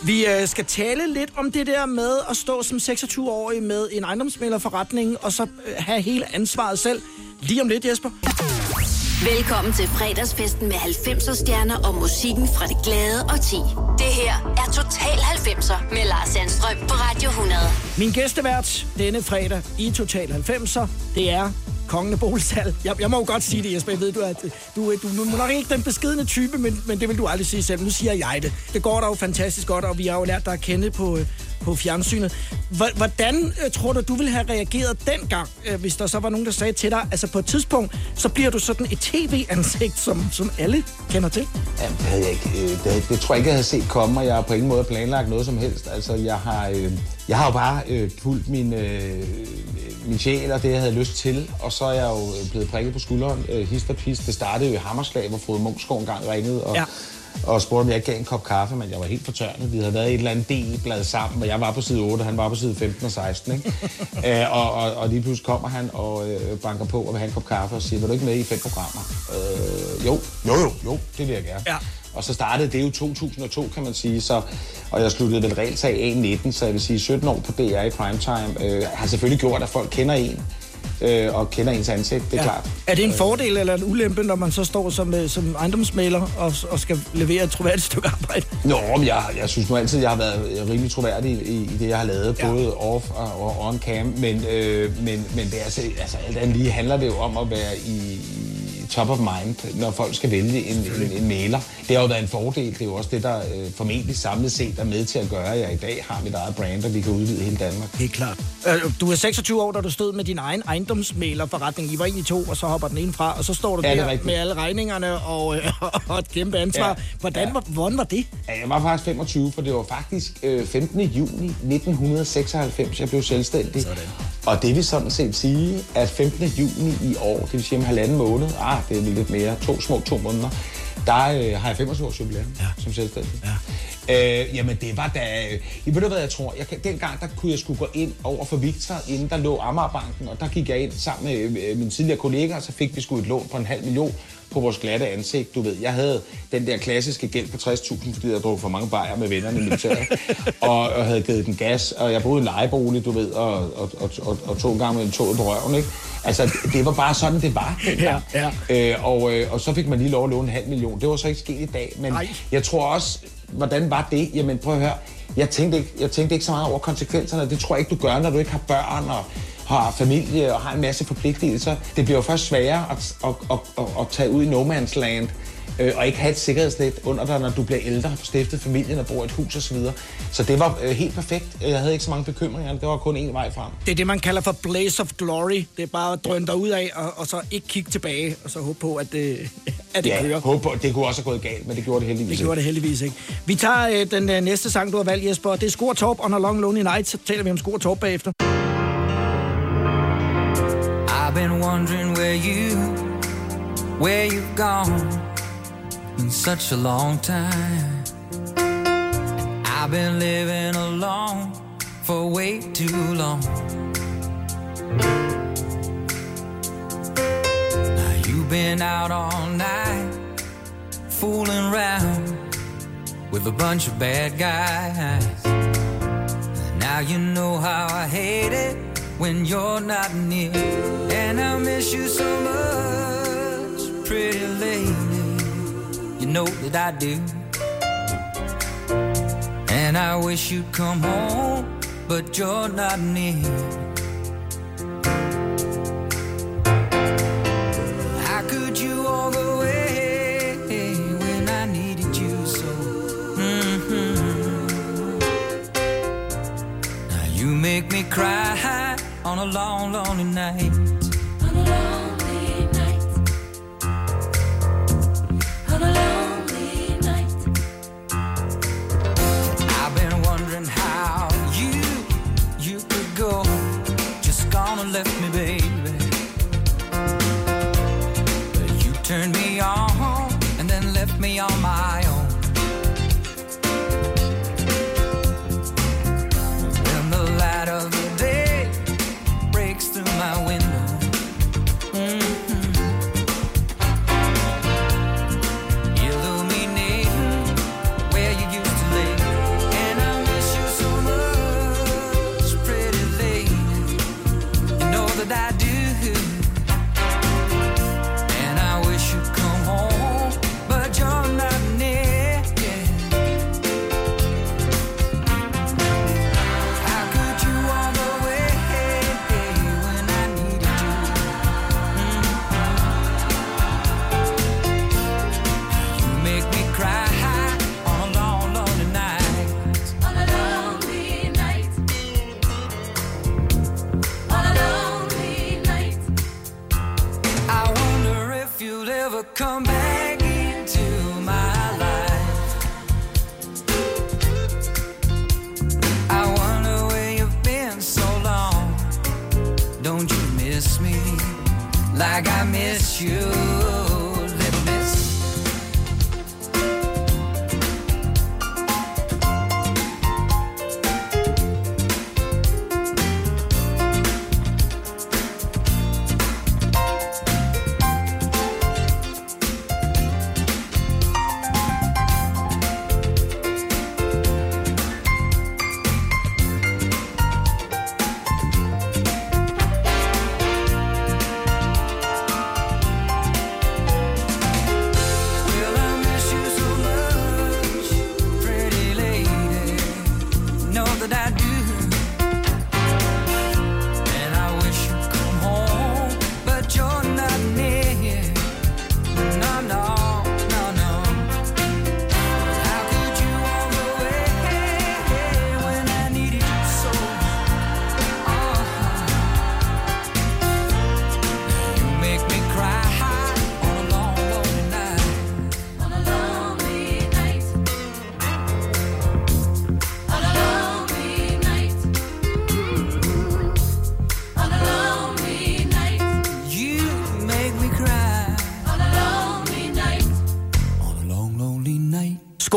Vi uh, skal tale lidt om det der med at stå som 26-årig med en ejendomsmælerforretning, og så have hele ansvaret selv. Lige om lidt, Jesper. Velkommen til fredagsfesten med 90'er stjerner og musikken fra det glade og ti. Det her er Total 90'er med Lars Sandstrøm på Radio 100. Min gæstevært denne fredag i Total 90'er, det er kongen af. Jeg, jeg må jo godt sige det, Jesper. Jeg ved, du er, du, du, du er nok ikke den beskedende type, men, men det vil du aldrig sige selv. Nu siger jeg det. Det går da jo fantastisk godt, og vi har jo lært dig at kende på, øh, på fjernsynet. Hvordan øh, tror du, du ville have reageret dengang, øh, hvis der så var nogen, der sagde til dig, altså på et tidspunkt, så bliver du sådan et tv-ansigt, som, som alle kender til? Jamen, det havde jeg ikke. Det, det tror jeg ikke, jeg havde set komme, og jeg har på ingen måde planlagt noget som helst. Altså, jeg har, jeg har jo bare øh, fulgt min, øh, min sjæl og det, jeg havde lyst til, og så er jeg jo blevet prikket på skulderen. Øh, hist og pist. Det startede jo i Hammerslag, hvor Frode Munchsgaard engang ringede, og, Ja. og spurgte, om jeg ikke gav en kop kaffe, men jeg var helt fortørnet. Vi havde været i et eller andet D-blad sammen, og jeg var på side 8, og han var på side 15 og 16. Ikke? øh, og, og, og lige pludselig kommer han og øh, banker på og vil have en kop kaffe og siger, vil du ikke med i fem programmer? Øh, jo, jo, jo, jo, det vil jeg gerne. Ja. Og så startede det jo 2002, kan man sige, så, og jeg sluttede vel reelt af A19, så jeg vil sige 17 år på DR i primetime, øh, har selvfølgelig gjort, at folk kender en, øh, og kender ens ansigt, det er ja. klart. Er det en fordel eller en ulempe, når man så står som, øh, som ejendomsmaler og, og skal levere et troværdigt stykke arbejde? Nå, men jeg, jeg synes nu altid, jeg har været rimelig troværdig i, i det, jeg har lavet, Ja. både off og, og on cam, men, øh, men, men det er altså, altså alt andet lige handler det jo om at være i top of mind, når folk skal vælge en, en, en mailer. Det har jo været en fordel, det er jo også det, der øh, formentlig samlet set er med til at gøre, at jeg i dag har mit eget brand, og vi kan udvide hele Danmark. Helt klart. Øh, Du er 26 år, da du stod med din egen ejendomsmælerforretning. I var egentlig to, og så hopper den ene fra, og så står du Ja, er der med alle regningerne og, øh, og et kæmpe ansvar. Ja. Hvordan, Ja. var, hvordan var det? Ja, jeg var faktisk 25, for det var faktisk øh, 15. juni 1996, jeg blev selvstændig. Sådan. Og det vil sådan set sige, at 15. juni i år, det vil sige om halvanden måned, ah, det er lidt mere, to små to måneder, der øh, har jeg 25 års jubilæum ja. som selvstændig. Ja. Øh, jamen det var da... Øh, ved du hvad jeg tror? Jeg, kan- dengang der kunne jeg skulle gå ind over for Victor, inden der lå Amagerbanken, og der gik jeg ind sammen med øh, mine tidligere kollegaer, og så fik vi sgu et lån på en halv million på vores glatte ansigt. Du ved, jeg havde den der klassiske gæld på 60.000, fordi jeg drog for mange bajer med vennerne i militæret, og, og havde givet den gas, og jeg boede i en lejebolig, du ved, og, og, og, og, og tog en gang med en tog på røven, ikke? Altså, det- var bare sådan, det var. Ja, ja. Øh, og, øh, og så fik man lige lov at låne en halv million. Det var så ikke sket i dag, men Nej. jeg tror også, hvordan var det? Jamen prøv at høre, jeg tænkte, ikke, jeg tænkte ikke så meget over konsekvenserne. Det tror jeg ikke, du gør, når du ikke har børn og har familie og har en masse forpligtelser. Det bliver jo først sværere at, at, at, at, at tage ud i no man's land øh, og ikke have et sikkerhedsnet under dig, når du bliver ældre, har stiftet familien og bor i et hus osv. Så, så det var øh, helt perfekt. Jeg havde ikke så mange bekymringer. Det var kun én vej frem. Det er det, man kalder for blaze of glory. Det er bare at drøne dig ud af, og, og så ikke kigge tilbage, og så håbe på, at det, at det ja, kører. håb på, det kunne også have gået galt, men det gjorde det heldigvis Det gjorde det heldigvis ikke. Vi tager øh, den øh, næste sang, du har valgt, Jesper. Det er Skor Torp on a Long Lonely Night. Så taler vi om Skor Torp bagefter. Wondering where you, where you've gone in such a long time. I've been living alone for way too long. Now you've been out all night, fooling around with a bunch of bad guys. Now you know how I hate it when you're not near. And I miss you so much, pretty lady. You know that I do. And I wish you'd come home, but you're not near. How could you walk away when I needed you so? Mhm. Now you make me cry on a long, lonely night. On a lonely night. On a lonely night. I've been wondering how you, you could go. Just gonna left me, baby. You turned me on.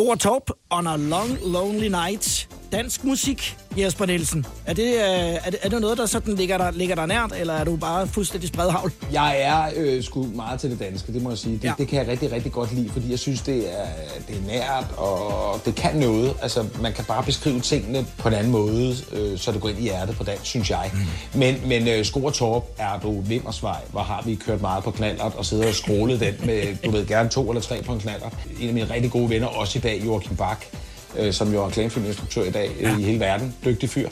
Night. top Torp on a long, lonely night. Dansk musik, Jesper Nielsen. Er det, øh, er det, er det noget, der sådan ligger der, ligger der nært, eller er du bare fuldstændig spredhavl? Jeg er øh, sgu meget til det danske, det må jeg sige. Det, Ja. det kan jeg rigtig, rigtig godt lide, fordi jeg synes, det er, det er nært, og det kan noget. Altså, man kan bare beskrive tingene på en anden måde, øh, så det går ind i hjertet på dansk, synes jeg. Mm. Men, men øh, Sko og Torp er du Vimmersvej, hvor har vi kørt meget på knallert og siddet og scrollet den med, du ved, gerne to eller tre på en knallert. En af mine rigtig gode venner, også i dag, Joachim Bak, øh, som jo er reklamefilminstruktør i dag ja. i hele verden. Dygtig fyr.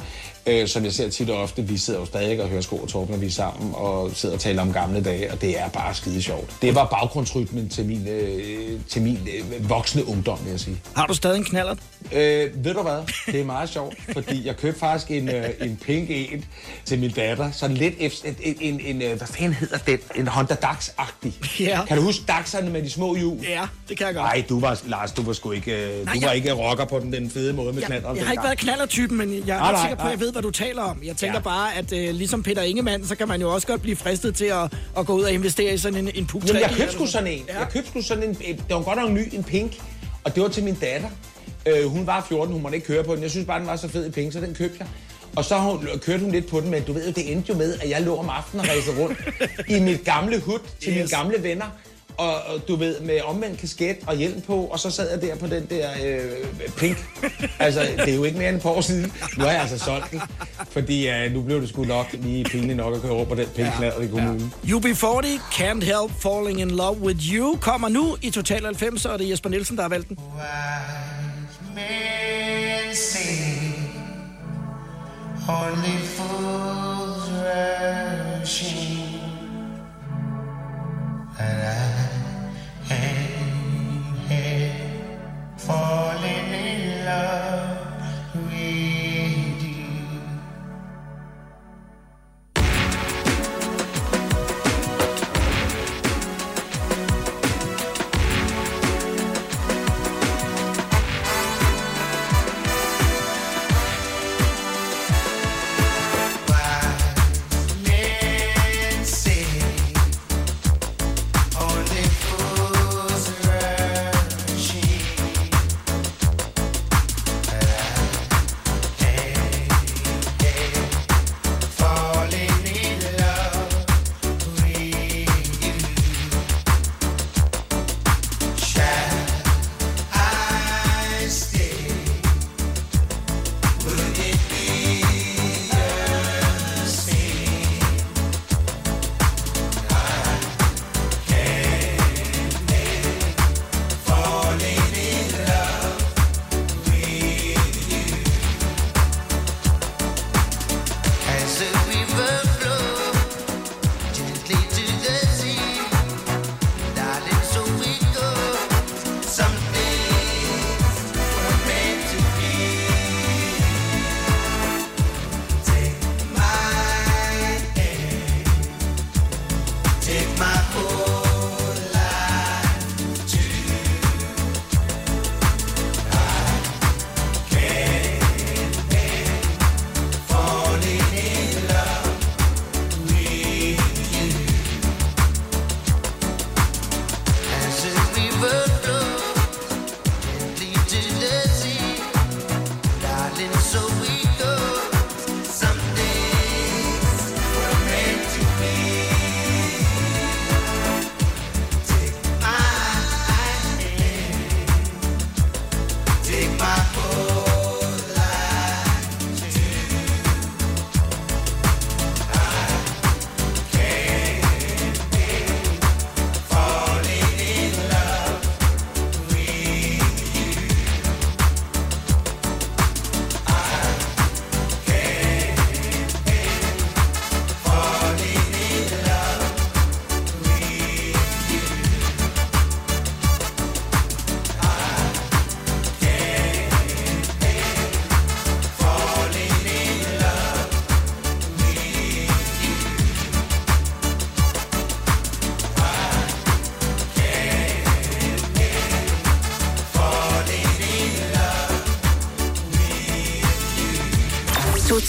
Øh, som jeg ser tit og ofte. Vi sidder jo stadig og hører sko og torp, når vi er sammen, og sidder og taler om gamle dage, og det er bare skide sjovt. Det var baggrundsrytmen til min, øh, til min øh, voksne ungdom, vil jeg sige. Har du stadig en knallert? Øh, ved du hvad? Det er meget sjovt, fordi jeg købte faktisk en, øh, en pink en til min datter. Sådan lidt efter, en, en, en, en, øh, hvad fanden hedder den? En Honda Dax-agtig. Ja. Kan du huske Dax'erne med de små hjul? Ja, det kan jeg godt. Nej, du var, Lars, du var sgu ikke, øh, Nej, du var jeg- ikke rocker på den, den fede måde med Jeg, knalderen. jeg har ikke været knallertypen, men jeg er Nej, ret nej, sikker på, at jeg ved, hvad du taler om. Jeg tænker Ja. bare, at øh, ligesom Peter Ingemann, så kan man jo også godt blive fristet til at, at gå ud og investere i sådan en, en puk Jamen, jeg købte sgu sådan en. Jeg købte sgu sådan en, det var godt nok en ny, en pink, og det var til min datter. Øh, hun var 14, hun måtte ikke køre på den. Jeg synes bare, den var så fed i pink, så den købte jeg. Og så hun, kørte hun lidt på den, men du ved jo, det endte jo med, at jeg lå om aftenen og rejste rundt i mit gamle hud til yes. mine gamle venner. Og, du ved, med omvendt kasket og hjelm på, og så sad jeg der på den der øh, pink. Altså, det er jo ikke mere end et par år siden. Nu har jeg altså solgt den, fordi øh, nu blev det sgu nok lige pinligt nok at køre over på den pink ja. i kommunen. UB40, Can't Help Falling in Love With You, kommer nu i Total 90, og det er Jesper Nielsen, der har valgt den. Only fools rushing, falling in love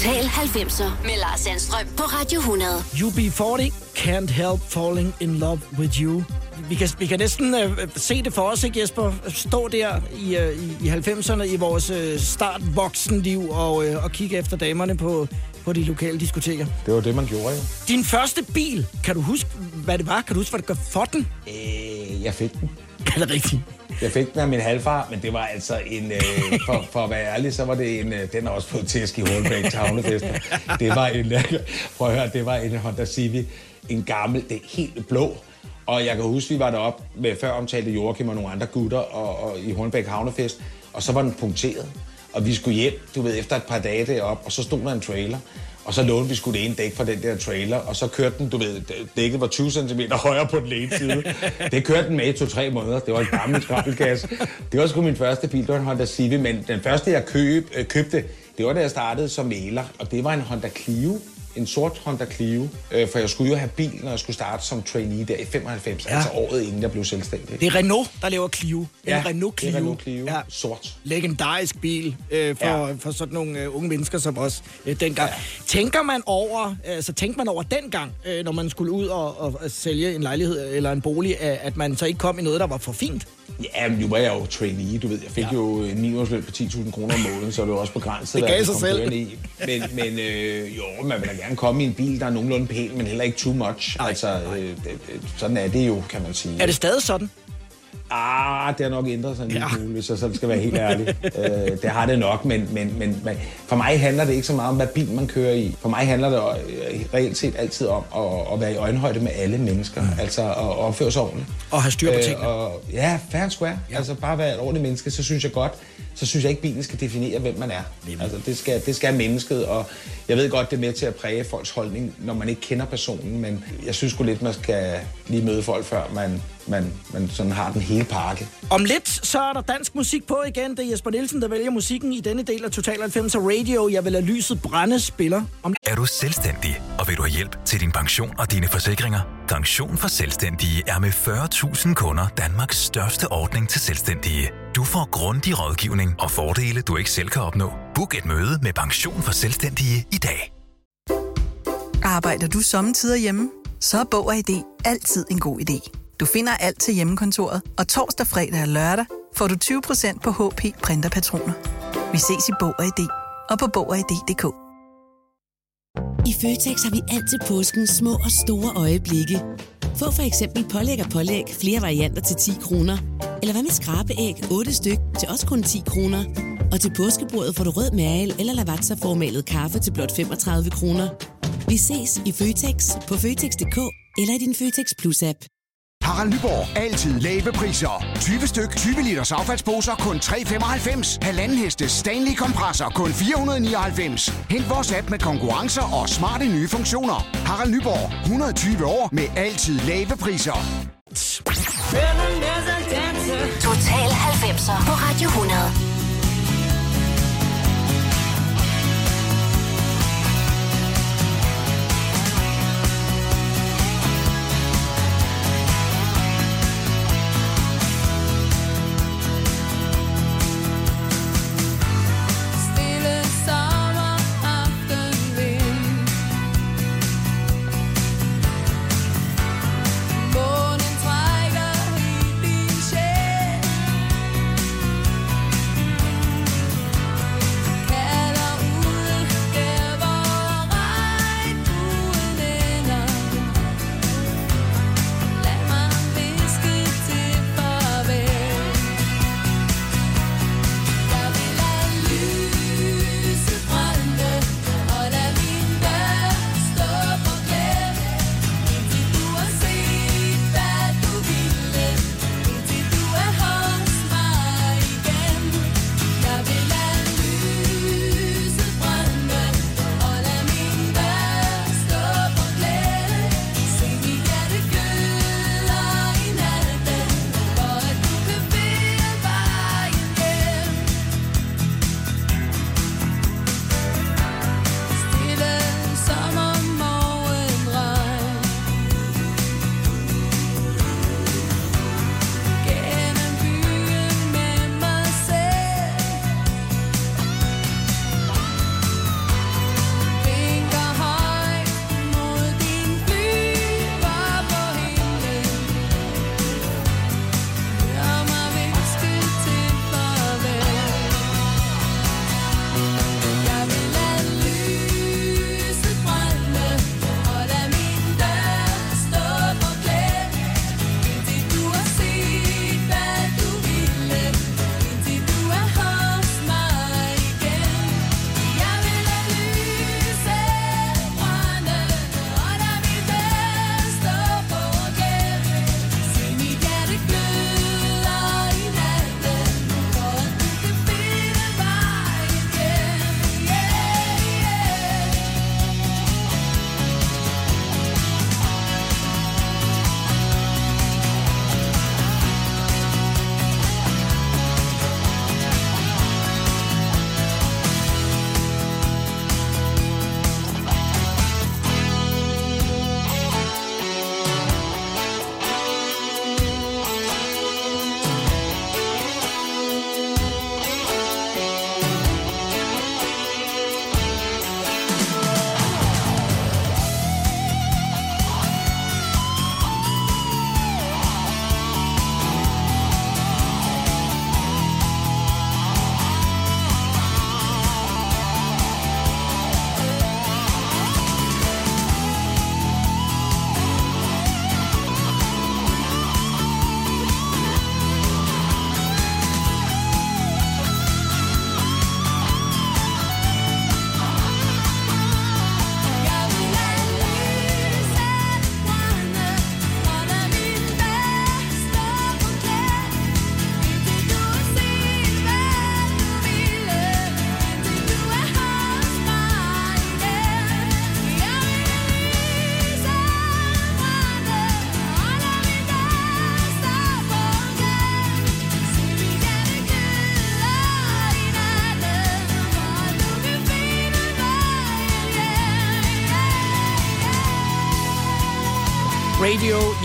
90'er med Lars Sandstrøm på Radio 100. UB40, Can't Help Falling in Love with You. Vi kan, vi kan næsten øh, se det for os, ikke Jesper? Stå der i, øh, i, i 90'erne i vores øh, start voksenliv og, øh, og kigge efter damerne på, på de lokale diskoteker. Det var det, man gjorde jo. Din første bil, kan du huske, hvad det var? Kan du huske, hvad det gør for den? Øh, jeg fik den. Er det rigtigt? Jeg fik den af min halvfar, men det var altså en, øh, for, for at være ærlig, så var det en, øh, den er også på tæsk i Hornbæk til havnefester. Det var en, øh, prøv at høre, det var en Honda Civic, en gammel, det helt blå. Og jeg kan huske, vi var deroppe med før omtalte Joachim og nogle andre gutter og, og i Hornbæk Havnefest, og så var den punkteret. Og vi skulle hjem, du ved, efter et par dage deroppe, og så stod der en trailer. Og så lånte vi skulle det ene dæk fra den der trailer, og så kørte den, du ved, dækket var 20 cm højere på den ene side. Det kørte den med i to-tre måneder. Det var en gammel skrabelkasse. Det var sgu min første bil, det var en Honda Civic, men den første, jeg køb, øh, købte, det var da jeg startede som maler, og det var en Honda Clio. En sort Honda Clio, øh, for jeg skulle jo have bil, når jeg skulle starte som trainee der i 95, ja. altså året inden jeg blev selvstændig. Det er Renault, der laver Clio. En Ja, Renault det er Clio. Renault Clio. Ja. Sort. Legendarisk bil øh, for, Ja. ja. for sådan nogle øh, unge mennesker som os øh, dengang. Ja. Tænker man over, øh, så tænkte man over dengang, øh, når man skulle ud og, og, og sælge en lejlighed eller en bolig, øh, at man så ikke kom i noget, der var for fint? Ja, men nu var jeg jo trainee, du ved. Jeg fik ja. jo en minimumsløn på 10.000 kroner om måneden, så det var også begrænset, Det gav sig selv. I. Men, men øh, jo, man vil da gerne komme i en bil, der er nogenlunde pæn, men heller ikke too much. Nej, altså, øh, det, det, sådan er det jo, kan man sige. Er det stadig sådan? Ah, det har nok ændret sig en lille smule, hvis jeg sådan skal være helt ærlig. øh, det har det nok, men, men, men, for mig handler det ikke så meget om, hvad bil man kører i. For mig handler det øh, reelt set altid om at, at være i øjenhøjde med alle mennesker. Mm. Altså at opføre sig ordentligt. Og have styr på tingene. og, ja, fair square. Ja. Altså bare være et ordentligt menneske, så synes jeg godt, så synes jeg ikke, bilen skal definere, hvem man er. Altså det skal, det skal mennesket, og jeg ved godt, det er med til at præge folks holdning, når man ikke kender personen, men jeg synes sgu lidt, man skal lige møde folk, før man, man, man sådan har den hele pakke. Om lidt, så er der dansk musik på igen. Det er Jesper Nielsen, der vælger musikken i denne del af Total 90 Radio. Jeg vil lade lyset brænde spiller. Om Er du selvstændig, og vil du have hjælp til din pension og dine forsikringer? Pension for Selvstændige er med 40.000 kunder Danmarks største ordning til selvstændige. Du får grundig rådgivning og fordele, du ikke selv kan opnå. Book et møde med Pension for Selvstændige i dag. Arbejder du sommetider hjemme? Så er Bog og ID altid en god idé. Du finder alt til hjemmekontoret, og torsdag, fredag og lørdag får du 20% på HP printerpatroner. Vi ses i Bog og ID og på Bog og ID.dk. I Føtex har vi altid påsken små og store øjeblikke. Få for eksempel pålæg og pålæg flere varianter til 10 kroner. Eller hvad med skrabeæg 8 styk til også kun 10 kroner. Og til påskebordet får du rød mal eller lavatserformalet kaffe til blot 35 kroner. Vi ses i Føtex på Føtex.dk eller i din Føtex Plus-app. Harald Nyborg. Altid lave priser. 20 styk, 20 liters affaldsposer kun 3,95. Halvanden heste Stanley kompresser kun 499. Hent vores app med konkurrencer og smarte nye funktioner. Harald Nyborg. 120 år med altid lave priser. Total 90'er på Radio 100.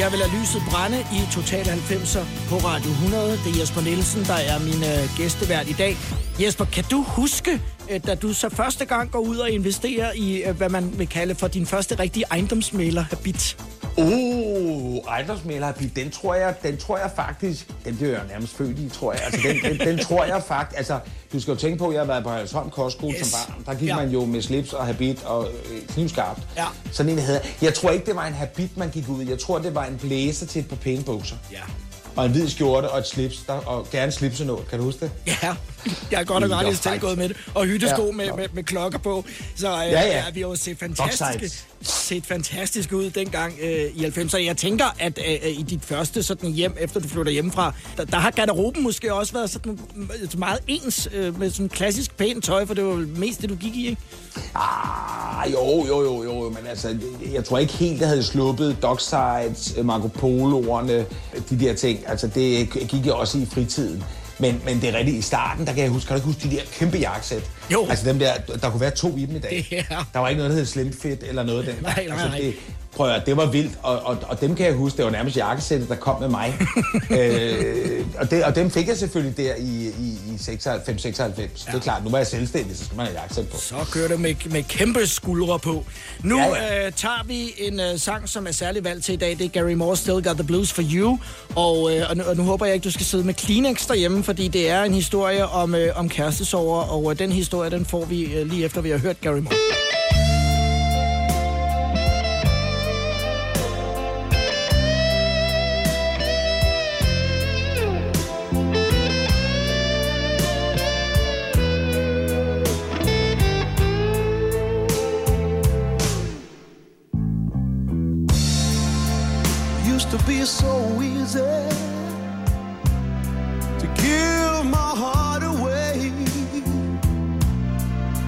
Jeg vil have lyset brænde i Total 90'er på Radio 100. Det er Jesper Nielsen, der er min øh, gæstevært i dag. Jesper, kan du huske, øh, da du så første gang går ud og investerer i, øh, hvad man vil kalde for din første rigtige ejendomsmaler-habit? Uh, ejendomsmælerhabit, den tror jeg, den tror jeg faktisk, den bliver jeg nærmest født i, tror jeg. Altså, den, den, den tror jeg faktisk, altså, du skal jo tænke på, at jeg har været på Halsholm Kostskole Yes. som barn. Der gik Ja. ja. man jo med slips og habit og øh, knivskarpt. Ja. Sådan en havde jeg. Tror ikke, det var en habit, man gik ud i. Jeg tror, det var en blæser til et par pæne bukser. Ja. Og en hvid skjorte og et slips, der, og gerne slipsenål. Kan du huske det? Ja, jeg er godt aldrig frækt. tilgået med det. Og hyttesko Ja. med, med, med klokker på. Så øh, Ja, ja. vi har jo set fantastiske set fantastisk ud dengang øh, i 90'erne. Jeg tænker, at øh, øh, i dit første sådan hjem, efter du flytter hjemmefra, der, der har garderoben måske også været sådan øh, meget ens øh, med sådan klassisk pænt tøj, for det var mest det, du gik i, ikke? Ah, jo, jo, jo, jo, men altså, jeg tror ikke helt, jeg havde sluppet Docksides, øh, Marco Polo'erne, de der ting. Altså, det gik jeg også i fritiden. Men, men det er rigtigt, i starten, der kan jeg huske, kan du ikke huske de der kæmpe jakkesæt? Jo. Altså dem der, der kunne være to i dem i dag. Ja. Der var ikke noget, der hed Slim Fit eller noget af det. Nej, nej, altså, nej. Det, prøv at det var vildt, og, og, og dem kan jeg huske, det var nærmest jakkesættet, der kom med mig. øh, og, det, og dem fik jeg selvfølgelig der i, i, i 96-96. Ja. Det er klart, nu var jeg selvstændig, så skal man have jakkesæt på. Så kører det med, med kæmpe skuldre på. Nu Ja, ja, Øh, tager vi en øh, sang, som er særlig valgt til i dag. Det er Gary Moore, Still Got the Blues for You. Og, øh, og, nu, og nu håber jeg ikke, du skal sidde med Kleenex derhjemme, fordi det er en historie om, øh, om kærestesover, og øh, den historie, den får vi øh, lige efter, vi har hørt Gary Moore. Used to be so easy to give my heart away.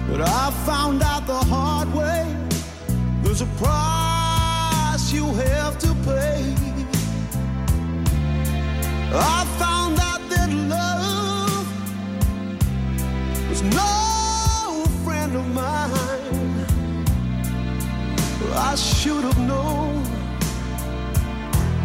But I found out the hard way there's a price you have to pay. I found out that love was no friend of mine. I should have known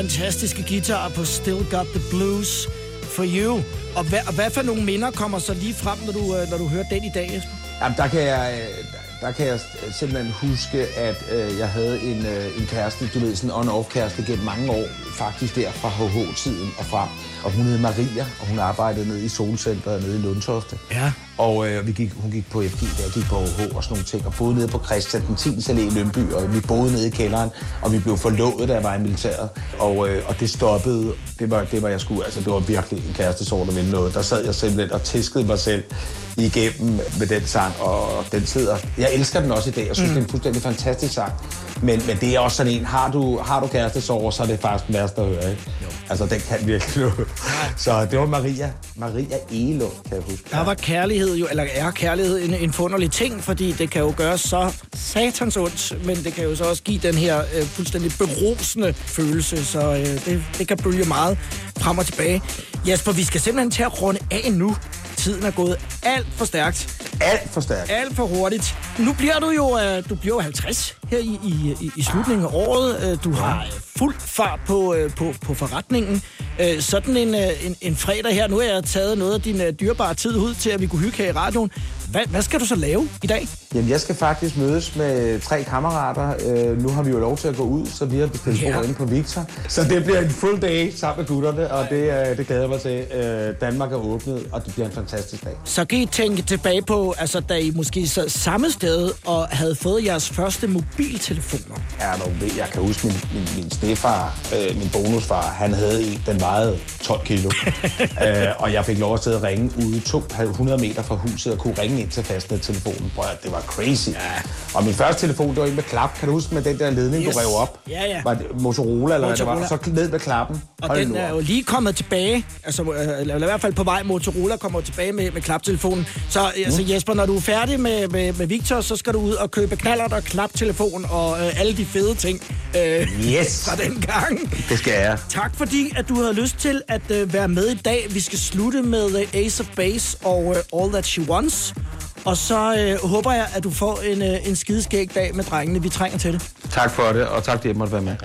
Fantastiske guitar på Still Got the Blues for You. Og hvad, og hvad for nogle minder kommer så lige frem, når du, øh, når du hører den i dag, Jesper? Jamen, der kan jeg, øh, der kan jeg simpelthen huske, at øh, jeg havde en, øh, en kæreste, du ved, sådan en on-off kæreste gennem mange år, faktisk der fra HH-tiden og frem. Og hun hed Maria, og hun arbejdede nede i Solcenteret nede i Lundtofte. Ja. Og øh, vi gik, hun gik på FG, der jeg gik på HH og sådan nogle ting, og boede nede på Christian den 10. Allé i Lønby, og vi boede nede i kælderen, og vi blev forlovet, da jeg var i militæret. Og, øh, og det stoppede, det var, det var jeg skulle, altså det var virkelig en kærestesår, der ville noget. Der sad jeg simpelthen og tæskede mig selv igennem med den sang, og den sidder, jeg elsker den også i dag, jeg synes, mm. det er en fuldstændig fantastisk sang. Men, men det er også sådan en, har du, har du kærestesår, så er det faktisk den værste at høre, ikke? Altså, den kan virkelig noget. Så det var Maria, Maria Egelund, kan jeg huske. Der var kærlighed jo, eller er kærlighed en, en forunderlig ting, fordi det kan jo gøre så satans ondt, men det kan jo så også give den her øh, fuldstændig berusende følelse, så øh, det, det kan bølge meget frem og tilbage. Jesper, vi skal simpelthen til at runde af nu. Tiden er gået alt for stærkt. Alt for stærkt. Alt for hurtigt. Nu bliver du jo, øh, du bliver jo 50 her i, i, i- slutningen af året. Øh, Du har øh, fuld fart på, øh, på, på forretningen. Sådan en, en, en fredag her, nu har jeg taget noget af din dyrebare tid ud til, at vi kunne hygge her i radioen. Hvad, hvad skal du så lave i dag? Jamen, jeg skal faktisk mødes med tre kammerater. Øh, nu har vi jo lov til at gå ud, så vi har bestilt yeah. inde på Victor. Så det bliver en full day sammen med gutterne, og det, øh, det glæder jeg mig til. Øh, Danmark er åbnet, og det bliver en fantastisk dag. Så kan I tænke tilbage på, altså da I måske sad samme sted og havde fået jeres første mobiltelefoner. Ja, ved- jeg kan huske min, min, min stefar, øh, min bonusfar, han havde en, den vejede 12 kilo. øh, og jeg fik lov at sidde og ringe ude 200 meter fra huset og kunne ringe ind til fastnettelefonen. Prøv det var crazy. Ja. Og min første telefon, det var en med klap. Kan du huske med den der ledning, Yes. du rev op? Ja, ja. Var det Motorola, eller hvad det var? Motorola. Og så ned med klappen. Og Hold den nu er jo lige kommet tilbage, altså, øh, eller i hvert fald på vej. Motorola kommer tilbage med, med klaptelefonen. Så Mm. altså, Jesper, når du er færdig med, med, med Victor, så skal du ud og købe knallert og klaptelefon og øh, alle de fede ting øh, Yes. fra den gang. Det skal jeg. Tak fordi, at du havde lyst til at øh, være med i dag. Vi skal slutte med øh, Ace of Base og øh, All That She Wants. Og så øh, håber jeg, at du får en, øh, en skideskæg dag med drengene. Vi trænger til det. Tak for det, og tak fordi jeg måtte være med.